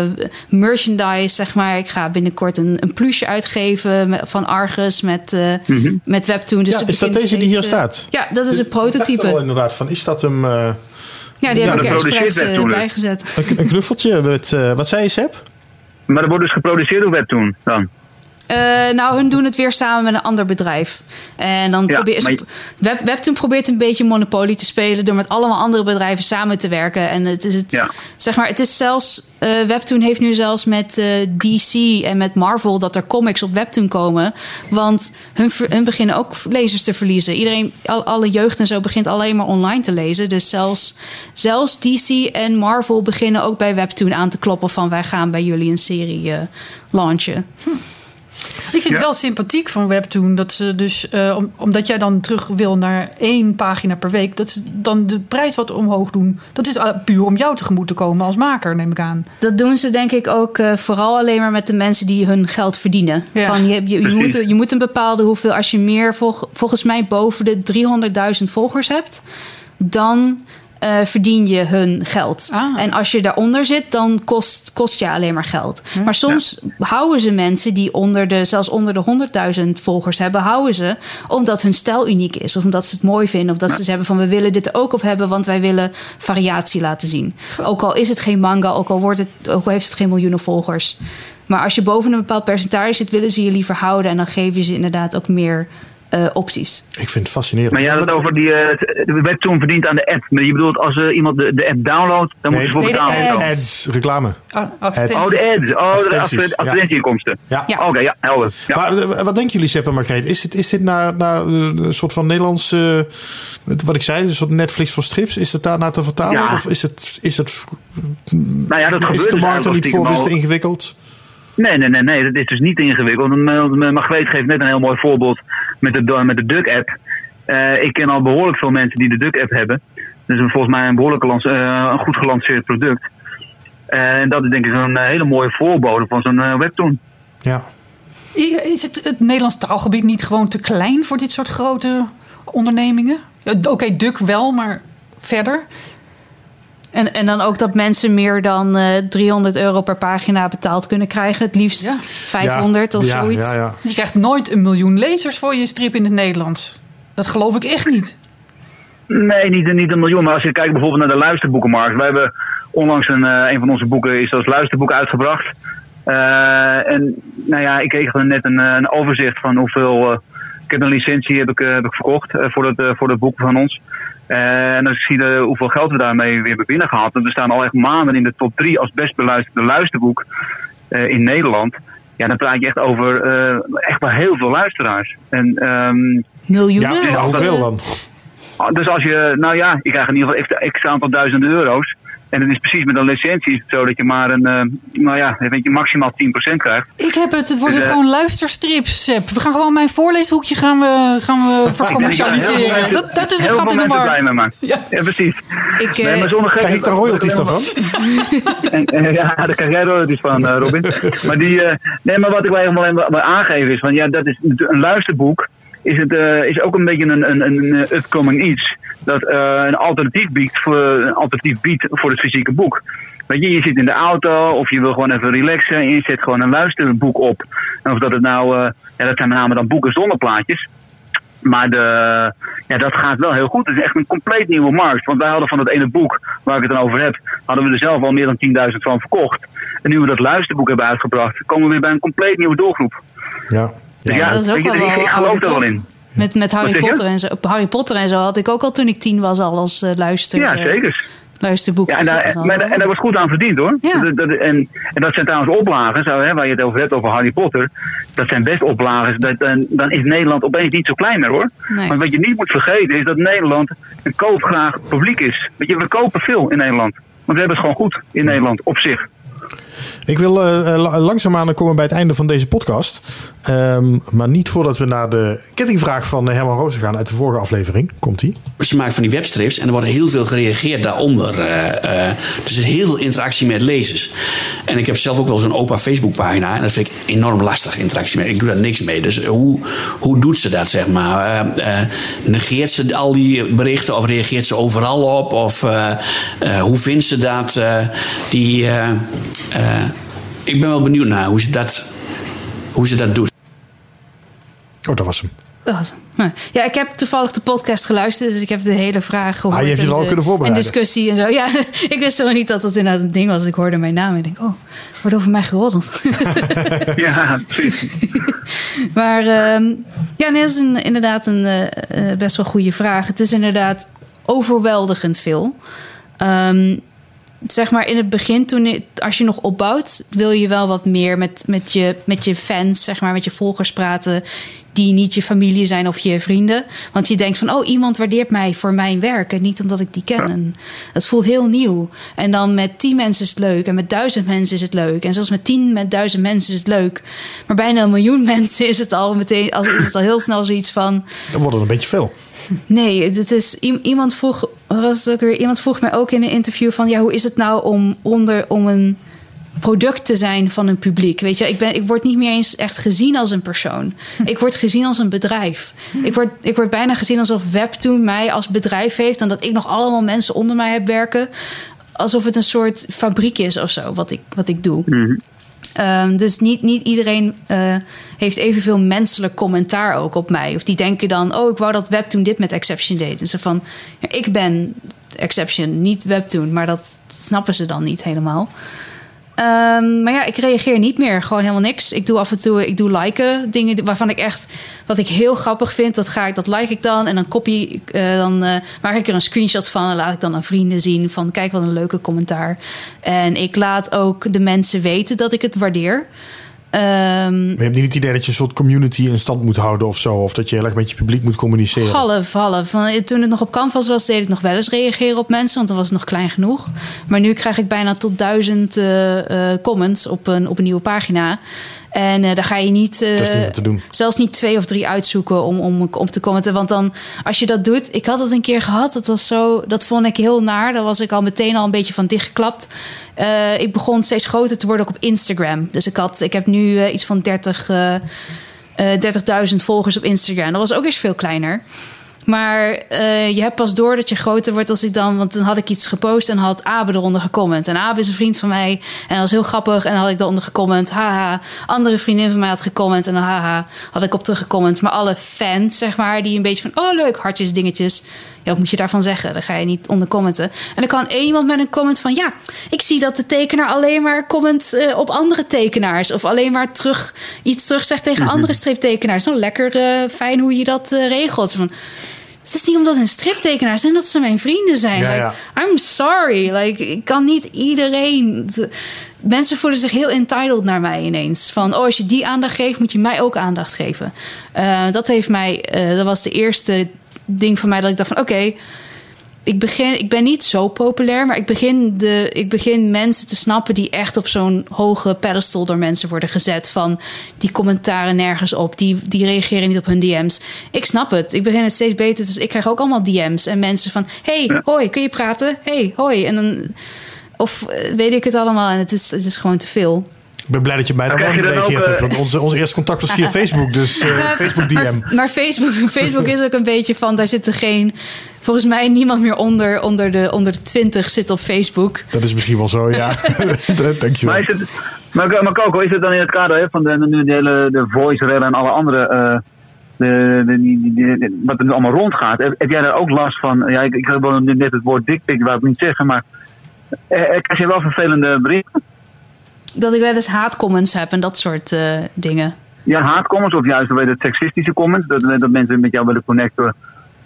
eh, merchandise, zeg maar. Ik ga binnenkort een, een plusje uitgeven van Argus met, eh, met Webtoon. Dus Ja, is dat deze die hier staat? Ja, dat is een Ik dacht prototype. al inderdaad van, is dat hem... eh, Ja, die Ja, heb ik expres dus. bijgezet. een, een knuffeltje met... wat zei je, Seb? Maar dat wordt dus geproduceerd door webtoon dan. Eh, nou, hun doen het weer samen met een ander bedrijf. En dan Ja, probeert maar je- Web, Webtoon probeert een beetje Monopoly te spelen door met allemaal andere bedrijven samen te werken. En het is het, Ja. zeg maar, het is zelfs. eh, Webtoon heeft nu zelfs met eh, DC en met Marvel dat er comics op Webtoon komen. Want hun, hun beginnen ook lezers te verliezen. Iedereen, al, alle jeugd en zo begint alleen maar online te lezen. Dus zelfs, zelfs DC en Marvel beginnen ook bij Webtoon aan te kloppen van wij gaan bij jullie een serie launchen. Ik vind Ja. het wel sympathiek van Webtoon dat ze dus, eh, om- omdat jij dan terug wil naar één pagina per week, dat ze dan de prijs wat omhoog doen. Dat is puur om jou tegemoet te komen als maker, neem ik aan. Dat doen ze denk ik ook eh, vooral alleen maar met de mensen die hun geld verdienen. Ja. Van je, je, moet, je moet een bepaalde hoeveel, als je meer volg- volgens mij boven de 300.000 volgers hebt, dan eh, verdien je hun geld. Ah. En als je daaronder zit, dan kost, kost je alleen maar geld. Maar soms houden ze mensen die onder de, zelfs onder de 100.000 volgers hebben, houden ze omdat hun stijl uniek is. Of omdat ze het mooi vinden. Of dat ze zeggen van we willen dit er ook op hebben, want wij willen variatie laten zien. Ook al is het geen manga, ook al, wordt het, ook al heeft het geen miljoenen volgers. Maar als je boven een bepaald percentage zit, willen ze je liever houden. En dan geven ze inderdaad ook meer eh, opties. Ik vind het fascinerend. Maar jij had het over die. eh, het- de webtoon verdient aan de app. Maar je bedoelt als eh, iemand de, de app downloadt, dan Nee, moet ze voor nee, de betalen. ads. Ads, reclame. Oh, de ads. Oh, de Advertenties, adver- ja. advertentieinkomsten. Ja. Ja. Oké, ja, helder. Ja. Maar wat denken jullie, Sepp en Margreet? Is dit, is dit naar, naar een soort van Nederlands... eh, wat ik zei, een soort Netflix voor strips? Is het daar naar te vertalen? Ja. Of is het, is het, nou ja, dat is gebeurt de markt er niet voor? is het ingewikkeld? Nee, nee, nee, nee, dat is dus niet ingewikkeld. En, eh, Margreet geeft net een heel mooi voorbeeld met de, met de Duck-app. Eh, ik ken al behoorlijk veel mensen die de Duck-app hebben. Dus volgens mij een behoorlijk eh, een goed gelanceerd product. Eh, En dat is denk ik een eh, hele mooie voorbode van zo'n eh, webtoon. Ja. Is het, het Nederlands taalgebied niet gewoon te klein voor dit soort grote ondernemingen? Ja, Oké, Duk wel, maar verder? En, en dan ook dat mensen meer dan eh 300 euro per pagina betaald kunnen krijgen. Het liefst Ja. 500 of ja, zoiets. Ja, ja. Je krijgt nooit een miljoen lezers voor je strip in het Nederlands. Dat geloof ik echt niet. Nee, niet, niet een miljoen. Maar als je kijkt bijvoorbeeld naar de luisterboekenmarkt. Wij hebben onlangs een, eh, een van onze boeken is als luisterboek uitgebracht. Eh, en nou ja, ik kreeg net een, een overzicht van hoeveel... eh, ik heb een licentie heb ik, heb ik verkocht eh, voor, dat, eh, voor dat boek van ons. Eh, en als ik zie de, hoeveel geld we daarmee weer hebben binnengehaald. En we staan al echt maanden in de top 3 als best beluisterde luisterboek eh, in Nederland. Ja, dan praat je echt over eh, echt wel heel veel luisteraars. En ehm, Miljoenen? Ja, of, hoeveel eh, dan? Ah, Dus als je, nou ja, je krijgt in ieder geval x, x aantal duizenden euro's. En het is precies met een licentie is het zo dat je maar een, eh, nou ja, weet je, maximaal 10% krijgt. Ik heb het. Het worden Dus, eh, gewoon luisterstrips, Sepp. We gaan gewoon mijn voorleeshoekje gaan we, gaan we vercommercialiseren. mensen- Dat, dat is een gat in de mensen blij markt. mee maken. Ja. Ja, precies. Ik, eh, Nee, maar zonder Krijg ik daar royalties dan van? En, en, ja, daar krijg jij royalties van, eh, Robin. maar, die, eh, nee, maar wat ik wel helemaal wil aangeven is, van, ja, dat is een luisterboek is, het, eh, is ook een beetje een, een, een upcoming iets. Dat eh, een, alternatief biedt voor, een alternatief biedt voor het fysieke boek. Weet je, je zit in de auto of je wil gewoon even relaxen en je zet gewoon een luisterboek op. En of dat het nou, eh, ja, dat zijn met name dan boeken zonder plaatjes. Maar de, ja, dat gaat wel heel goed. Het is echt een compleet nieuwe markt. Want wij hadden van dat ene boek waar ik het dan over heb, hadden we er zelf al meer dan 10.000 van verkocht. En nu we dat luisterboek hebben uitgebracht, komen we weer bij een compleet nieuwe doelgroep. Ja. Ja, dat is ook wel ik, wel ik geloof er wel in. Met, met Harry? Potter en zo. Harry Potter en zo had ik ook al toen ik tien was al als eh, luister, Ja, zeker. luisterboek. Ja, en, daar, maar, wel- en daar wordt goed aan verdiend hoor. Ja. Dat, dat- en, en dat zijn trouwens oplagen, zo, hè, waar je het over hebt, over Harry Potter. Dat zijn best oplagen. Dat, dan, dan is Nederland opeens niet zo klein meer hoor. Nee. Want wat je niet moet vergeten is dat Nederland een koopgraag publiek is. Weet je, we kopen veel in Nederland. Want we hebben het gewoon goed in Nederland op zich. Ik wil eh, eh, la- langzaamaan komen bij het einde van deze podcast. Ehm, maar niet voordat we naar de kettingvraag van eh, Herman Rozen gaan uit de vorige aflevering. Komt die? Dus je maakt van die webstrips en er wordt heel veel gereageerd daaronder. dus er heel veel interactie met lezers. En ik heb zelf ook wel zo'n opa Facebookpagina. En dat vind ik enorm lastig, interactie mee. Ik doe daar niks mee. Dus hoe, hoe doet ze dat, zeg maar? Negeert ze al die berichten of reageert ze overal op? Of hoe vindt ze dat? die, ik ben wel benieuwd naar hoe ze dat, hoe ze dat doet. Oh, dat was hem. Dat was hem. Ja, ik heb toevallig de podcast geluisterd, dus ik heb de hele vraag gehoord. Ah, je hebt je en al de- kunnen voorbereiden. En discussie en zo. Ja, ik wist helemaal niet dat dat inderdaad een ding was. Ik hoorde mijn naam en ik denk, oh, er wordt over mij geroddeld. Ja, precies. Maar ehm, ja, nee, dat is een, inderdaad een eh, eh, best wel goede vraag. Het is inderdaad overweldigend veel. Ehm, zeg maar in het begin, toen als je nog opbouwt, wil je wel wat meer met, met, je, met je fans, zeg maar, met je volgers praten. Die niet je familie zijn of je vrienden. Want je denkt van, oh, iemand waardeert mij voor mijn werk. En niet omdat ik die ken. En dat voelt heel nieuw. En dan met tien mensen is het leuk. En met duizend mensen is het leuk. En zelfs met tien, met duizend mensen is het leuk. Maar bijna een miljoen mensen is het al meteen, als is het al heel snel zoiets van. Dan wordt het een beetje veel. Nee, het is iemand vroeg, was het ook weer? Iemand vroeg mij ook in een interview van, ja, hoe is het nou om onder om een product te zijn van een publiek? Weet je, ik ben, ik word niet meer eens echt gezien als een persoon. Ik word gezien als een bedrijf. Ik word, ik word bijna gezien alsof Webtoon mij als bedrijf heeft en dat ik nog allemaal mensen onder mij heb werken, alsof het een soort fabriek is of zo, wat ik, wat ik doe. Ehm, dus niet, niet iedereen eh, heeft evenveel menselijk commentaar ook op mij. Of die denken dan, oh, ik wou dat Webtoon dit met Exception deed. En ze van, ik ben Exception, niet Webtoon. Maar dat snappen ze dan niet helemaal. Ehm, maar ja, ik reageer niet meer. Gewoon helemaal niks. Ik doe af en toe, ik doe liken. Dingen waarvan ik echt, wat ik heel grappig vind, dat ga ik, dat like ik dan. En dan copy, eh, dan eh, maak ik er een screenshot van. En laat ik dan aan vrienden zien van, kijk wat een leuke commentaar. En ik laat ook de mensen weten dat ik het waardeer. Ehm, Maar je hebt niet het idee dat je een soort community in stand moet houden of zo. Of dat je heel erg met je publiek moet communiceren. Half, half. Van, toen het nog op Canvas was, deed ik nog wel eens reageren op mensen, want dan was het nog klein genoeg. Maar nu krijg ik bijna tot duizend eh, eh, comments op een, op een nieuwe pagina. En eh, daar ga je niet, Dat niet doen. zelfs niet twee of drie uitzoeken om, om, om te commenten. Want dan, als je dat doet, ik had het een keer gehad, dat was zo, dat vond ik heel naar. Daar was ik al meteen al een beetje van dichtgeklapt. Ik begon steeds groter te worden ook op Instagram. Dus ik, had, ik heb nu eh, iets van 30. eh, eh, 30.000 volgers op Instagram. Dat was ook eens veel kleiner. Maar eh, je hebt pas door dat je groter wordt als ik dan... Want dan had ik iets gepost en had Abe eronder gecomment. En Abe is een vriend van mij. En dat was heel grappig. En dan had ik eronder gecomment. Haha. Andere vriendin van mij had gecomment. En haha. Had ik op teruggecomment. Maar alle fans, zeg maar, die een beetje van... Oh, leuk, hartjes, dingetjes. Ja, wat moet je daarvan zeggen? Dan ga je niet onder commenten. En dan kan één iemand met een comment van... Ja, ik zie dat de tekenaar alleen maar comment eh, op andere tekenaars. Of alleen maar terug, iets terug zegt tegen andere striptekenaars. Nou, lekker eh, fijn hoe je dat eh, regelt. Van, het is niet omdat een striptekenaar zijn dat ze mijn vrienden zijn. Ja, Like, ja. I'm sorry. Like, ik kan niet iedereen. Mensen voelen zich heel entitled naar mij ineens. Van, oh, als je die aandacht geeft, moet je mij ook aandacht geven. Dat heeft mij, dat was de eerste ding van mij dat ik dacht van, oké, ik, begin, ik ben niet zo populair, maar ik begin, de, ik begin mensen te snappen die echt op zo'n hoge pedestal door mensen worden gezet. Van die commentaren nergens op, die, die reageren niet op hun DM's. Ik snap het, ik begin het steeds beter. Dus ik krijg ook allemaal DM's en mensen van: hey, hoi, kun je praten? Hey, hoi. En dan, of eh, weet ik het allemaal en het is, het is gewoon te veel. Ik ben blij dat je mij dan wel gereageerd hebt. eh, Want onze, ons eerste contact was via Facebook. Dus eh, Facebook DM. Maar, maar Facebook, Facebook is ook een beetje van, daar zitten geen, volgens mij niemand meer onder, onder de, onder de 20 zit op Facebook. Dat is misschien wel zo, ja. Dankjewel. Maar, is het, maar, maar Coco, is het dan in het kader hè, van de, de, de, hele de voice rellen en alle andere. eh, de, wat er nu allemaal rondgaat. Heb, heb jij daar ook last van? Ja, ik, ik heb wel net het woord dikpik, wou ik niet zeggen, maar. eh, eh, krijg je wel vervelende berichten? Dat ik wel eens haatcomments heb en dat soort eh, dingen. Ja, haatcomments of juist het, seksistische comments. Dat, dat mensen met jou willen connecten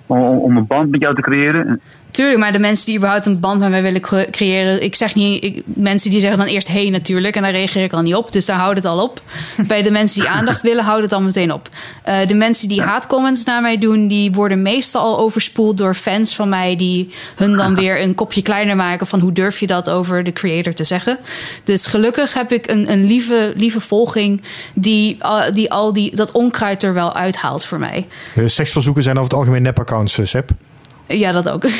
om, om een band met jou te creëren. Tuurlijk, maar de mensen die überhaupt een band met mij willen cre- creëren... Ik zeg niet... Ik, mensen die zeggen dan eerst hey natuurlijk... en daar reageer ik al niet op. Dus daar houdt het al op. Bij de mensen die aandacht willen, houdt het al meteen op. Eh, de mensen die haatcomments naar mij doen... die worden meestal al overspoeld door fans van mij... die hun dan weer een kopje kleiner maken... van hoe durf je dat over de creator te zeggen. Dus gelukkig heb ik een, een lieve, lieve volging... Die, al- die al die, dat onkruid er wel uithaalt voor mij. Seksverzoeken zijn over het algemeen nepaccounts, eh, Seb. Ja, dat ook.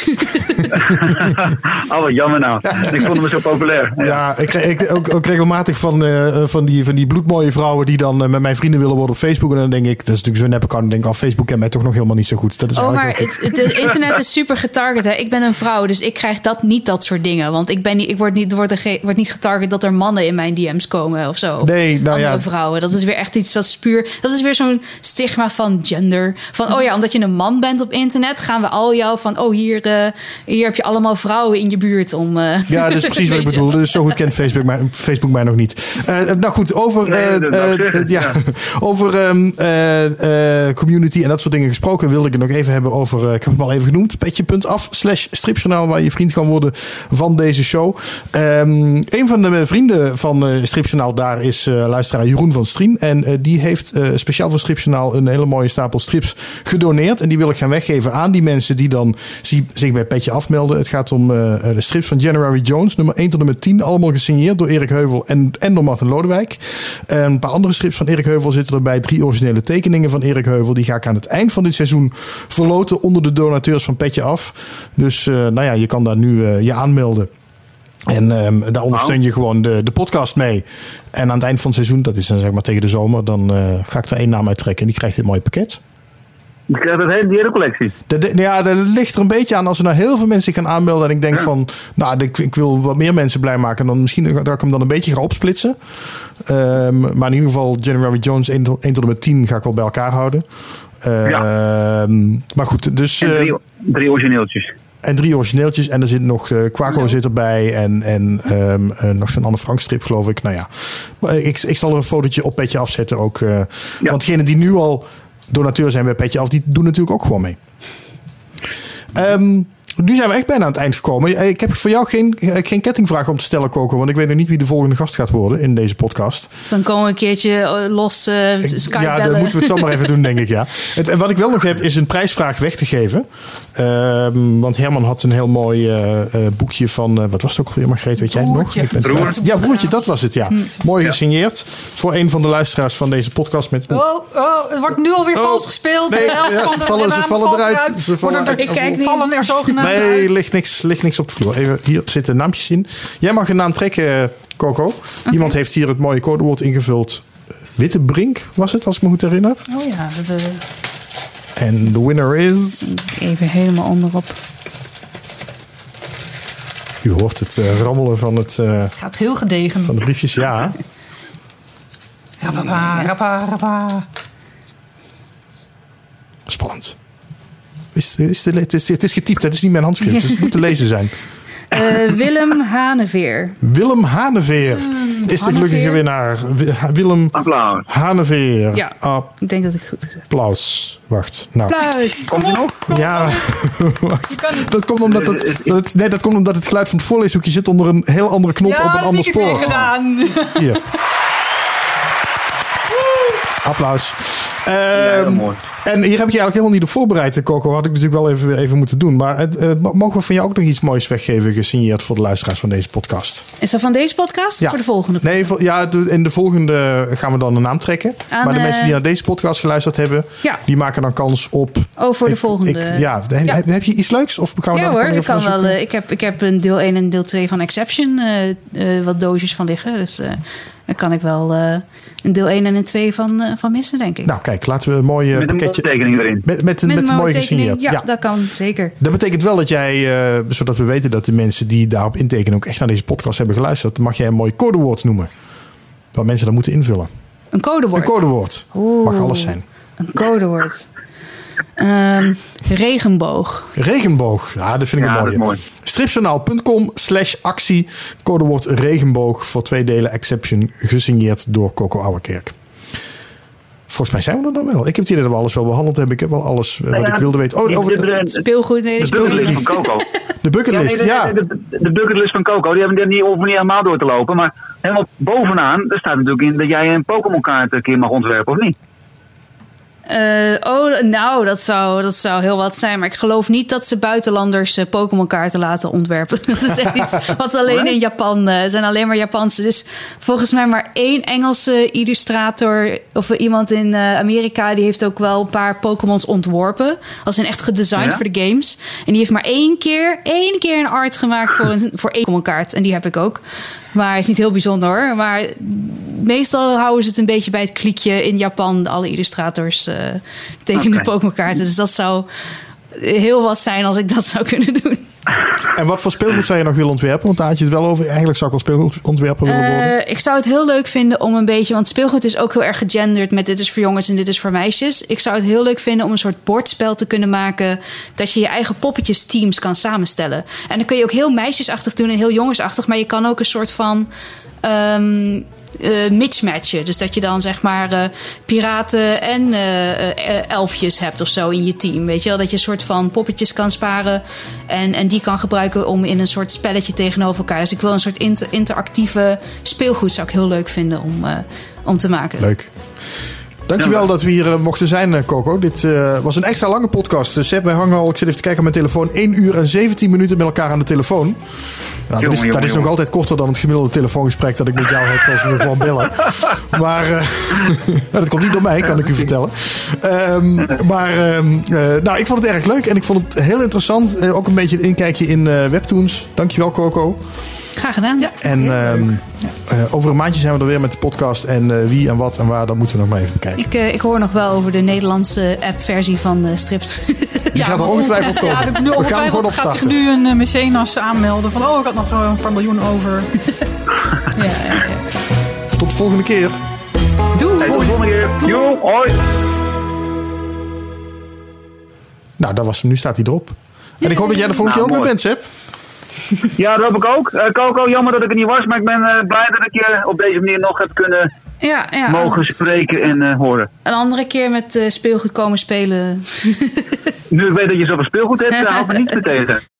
Oh, wat jammer nou. Ik vond hem zo populair. Ja, ik kreeg ik, ook, ook regelmatig van, eh, van, die, van die bloedmooie vrouwen die dan eh, met mijn vrienden willen worden op Facebook. En dan denk ik, dat is natuurlijk zo'n nep-account. Dan denk ik, oh, Facebook kent mij toch nog helemaal niet zo goed. Dat is Oh, maar het, het, internet is super getarget. Hè. Ik ben een vrouw, dus ik krijg dat niet dat soort dingen. Want ik, ben niet, ik word, niet, word, er ge- word niet getarget dat er mannen in mijn DM's komen of zo. Nee, nou andere ja. vrouwen. Dat is weer echt iets wat is puur... Dat is weer zo'n stigma van gender. Van, oh ja, omdat je een man bent op internet... gaan we al jou van... Oh, hier, eh, hier heb je allemaal vrouwen in je buurt om... eh, Ja, dat is precies wat ik bedoel. Dus zo goed kent Facebook mij, Facebook mij nog niet. Eh, nou goed, over, Nee, eh, eh, eh, ja, ja. over ehm, eh, eh, community en dat soort dingen gesproken... wilde ik het nog even hebben over, ik heb het al even genoemd... petje.af slash stripjournaal... waar je vriend kan worden van deze show. Ehm, een van de vrienden van stripjournaal daar is eh, luisteraar Jeroen van Strien. En die heeft eh, speciaal voor stripjournaal... een hele mooie stapel strips gedoneerd. En die wil ik gaan weggeven aan die mensen... die dan zich bij Petje afmelden. Het gaat om eh, de strips van January Jones, nummer 1 tot met 10. Allemaal gesigneerd door Erik Heuvel en, en door Martin Lodewijk. Eh, een paar andere strips van Erik Heuvel zitten erbij. Drie originele tekeningen van Erik Heuvel. Die ga ik aan het eind van dit seizoen verloten onder de donateurs van Petje Af. Dus eh, nou ja, je kan daar nu je aanmelden. En ehm, daar ondersteun je gewoon de, de podcast mee. En aan het eind van het seizoen, dat is dan zeg maar tegen de zomer, dan ga ik er één naam uit trekken. En die krijgt dit mooie pakket. Je krijgt het hele, die hele collectie. Ja, dat ligt er een beetje aan als er nou heel veel mensen zich gaan aanmelden. En ik denk van, nou, ik, ik wil wat meer mensen blij maken. Dan misschien dat ik hem dan een beetje ga opsplitsen. Ehm, maar in ieder geval, January Jones 1, tot 1 tot en met 10 ga ik wel bij elkaar houden. Ehm, Maar goed, dus... En eh, drie, drie origineeltjes. en drie origineeltjes. En er zit nog eh Quaco zit erbij. En, en ehm, eh, nog zo'n Anne Frank strip, geloof ik. Nou ja, ik, ik zal er een fotootje op Petje afzetten ook. eh, Want degenen die nu al donateur zijn bij Petje af, die doen natuurlijk ook gewoon mee. Ehm, nu zijn we echt bijna aan het eind gekomen. Eh, Ik heb voor jou geen, eh, geen kettingvraag om te stellen, Coco. Want ik weet nog niet wie de volgende gast gaat worden in deze podcast. Dus dan komen we een keertje eh, los eh Skype ja, dan moeten we het zo maar even doen, denk ik. Ja. Het, en wat ik wel nog heb, is een prijsvraag weg te geven. Ehm, want Herman had een heel mooi eh, eh, boekje van... eh, wat was het ook alweer, Margreet? Weet jij nog? Broertje. Ik ben Broer. Ja, broertje, dat was het, ja. Mooi gesigneerd. Voor een van de luisteraars van deze podcast. Met, Oh, oh, het wordt nu alweer Oh. vals gespeeld. Nee, ja, ze vallen- ze vallen eruit. Ze vallen. Ik kijk niet. vallen er zogenaamd nee, ligt niks, ligt niks op de vloer. Even, hier zitten naampjes in. Jij mag een naam trekken, Coco. Iemand heeft hier het mooie codewoord ingevuld. Witte Brink was het, als ik me goed herinner. Oh ja, dat, eh, En de winner is... even helemaal onderop. U hoort het eh, rammelen van, het, eh, Gaat heel gedegen. van de briefjes, ja. Rapapa, rappa, rappa. Spannend. Is, is, de- het, is, het is getypt, het is niet mijn handschrift, dus het moet te lezen zijn. Eh, Willem Haneveer. Willem Haneveer is de gelukkige winnaar. Wi- Willem Applaus. Haneveer. Ja. Ik denk dat ik het goed gezegd Applaus. Wacht. Nou. Applaus. Komt u nog? Ja, wacht. Dat komt, omdat het, dat het- nee, dat komt omdat het geluid van het voorleeshoekje zit onder een heel andere knop op Ja, een dat ander heb ik weer spoor. gedaan. Hier. Applaus. Ja, Ehm, mooi. En hier heb ik je eigenlijk helemaal niet op voorbereid, Coco. Had ik natuurlijk wel even, even moeten doen. Maar het, eh, mogen we van jou ook nog iets moois weggeven, gesigneerd voor de luisteraars van deze podcast? Is dat van deze podcast? Ja. Voor de volgende? Nee, voor- ja, in de volgende gaan we dan een naam trekken. Aan, maar de eh, mensen die naar deze podcast geluisterd hebben, Ja. die maken dan kans op. Oh, voor de Ik- volgende. ik- ja, heb, Ja. heb je iets leuks? Of gaan we Ja hoor, ik kan wel. eh, ik, heb, ik heb een deel 1 en deel 2 van Exception eh, eh, wat doosjes van liggen. Dus daar kan ik wel eh, een deel 1 en een 2 van, eh, van missen, denk ik. Nou, kijk, laten we een mooi eh, Met een pakketje. tekening erin. Met, met, een- Met met, een mooi gesigneerd. Ja, dat kan zeker. Dat betekent wel dat jij, eh, zodat we weten dat de mensen die daarop intekenen ook echt naar deze podcast hebben geluisterd, mag jij een mooi codewoord noemen. Wat mensen dan moeten invullen. Een codewoord. Een codewoord. Oeh. Mag alles zijn. Een codewoord. Ehm, regenboog. Regenboog. Ja, dat vind ik Ja, een mooie. Stripjournaal.com slash actie. Codewoord regenboog voor twee delen exception. Gesigneerd door Coco Ouwerkerk. Volgens mij zijn we er dan wel. Ik heb het idee dat we alles wel behandeld hebben. Ik heb wel alles eh, wat ja, ik wilde weten. Oh, over de- de, de- Speelgoed. Nee, De bucketlist van Coco. de bucketlist. nee, Ja, de, de, de, de bucketlist van Coco, die hebben die niet, niet helemaal door te lopen. Maar helemaal bovenaan, daar staat natuurlijk in dat jij een Pokémon kaart een keer mag ontwerpen, of niet? Eh, oh, nou, dat zou, dat zou heel wat zijn. Maar ik geloof niet dat ze buitenlanders eh, Pokémon-kaarten laten ontwerpen. dat is echt iets wat alleen in Japan eh, zijn. Alleen maar Japanse. Dus volgens mij maar één Engelse illustrator... of iemand in Amerika... die heeft ook wel een paar Pokémons ontworpen. Als in echt gedesigned Ja? voor de games. En die heeft maar één keer, één keer een art gemaakt... voor, een, voor Pokémon-kaart. En die heb ik ook. Maar het is niet heel bijzonder hoor. Maar meestal houden ze het een beetje bij het kliekje in Japan. Alle illustrators eh tekenen Oké. Pokémon-kaarten. Dus dat zou heel wat zijn als ik dat zou kunnen doen. En wat voor speelgoed zou je nog willen ontwerpen? Want daar had je het wel over. Eigenlijk zou ik wel speelgoedontwerper willen worden. Eh, ik zou het heel leuk vinden om een beetje... Want speelgoed is ook heel erg gegenderd met dit is voor jongens en dit is voor meisjes. Ik zou het heel leuk vinden om een soort bordspel te kunnen maken... dat je je eigen poppetjes teams kan samenstellen. En dan kun je ook heel meisjesachtig doen en heel jongensachtig... maar je kan ook een soort van... ehm mismatchen. Dus dat je dan zeg maar eh, piraten en eh, elfjes hebt of zo in je team. Weet je wel? Dat je een soort van poppetjes kan sparen. En, en die kan gebruiken om in een soort spelletje tegenover elkaar. Dus ik wil een soort inter- interactieve speelgoed zou ik heel leuk vinden om, om te maken. Leuk. Dankjewel dat we hier eh, mochten zijn, eh, Coco. Dit eh, was een extra lange podcast. Dus wij hangen al, ik zit even te kijken op mijn telefoon, 1 uur en 17 minuten met elkaar aan de telefoon. Dat Jongen, is, dat is nog altijd korter dan het gemiddelde telefoongesprek dat ik met jou heb als we gewoon bellen. Maar dat komt niet door mij, kan ik u vertellen. Ehm, maar ehm, eh, nou, ik vond het erg leuk en ik vond het heel interessant. Ook een beetje een inkijkje in webtoons. Dankjewel, Coco. Graag gedaan. Ja. En ehm, eh, over een maandje zijn we er weer met de podcast. En eh, wie en wat en waar, dat moeten we nog maar even bekijken. Ik, eh, ik hoor nog wel over de Nederlandse app-versie van eh, Strips. Die gaat er ongetwijfeld komen. Ja, de- we gaan gewoon gaat zich nu een mecenas aanmelden. Van, oh, ik had nog een paar miljoen over. ja, ja, ja. Tot de volgende keer. Doei! Hey, tot de volgende keer. Jo, hoi. Nou, dat was hem. Nu staat hij erop. En ik hoop dat jij de volgende Nou, keer ook weer mooi. bent, Seb. Ja, dat heb ik ook. Eh, Coco, jammer dat ik er niet was, maar ik ben eh, blij dat ik je op deze manier nog heb kunnen ja, ja. mogen spreken en eh, horen. Een andere keer met speelgoed komen spelen. Nu ik weet dat je zoveel speelgoed hebt, uh, me niets meer tegen.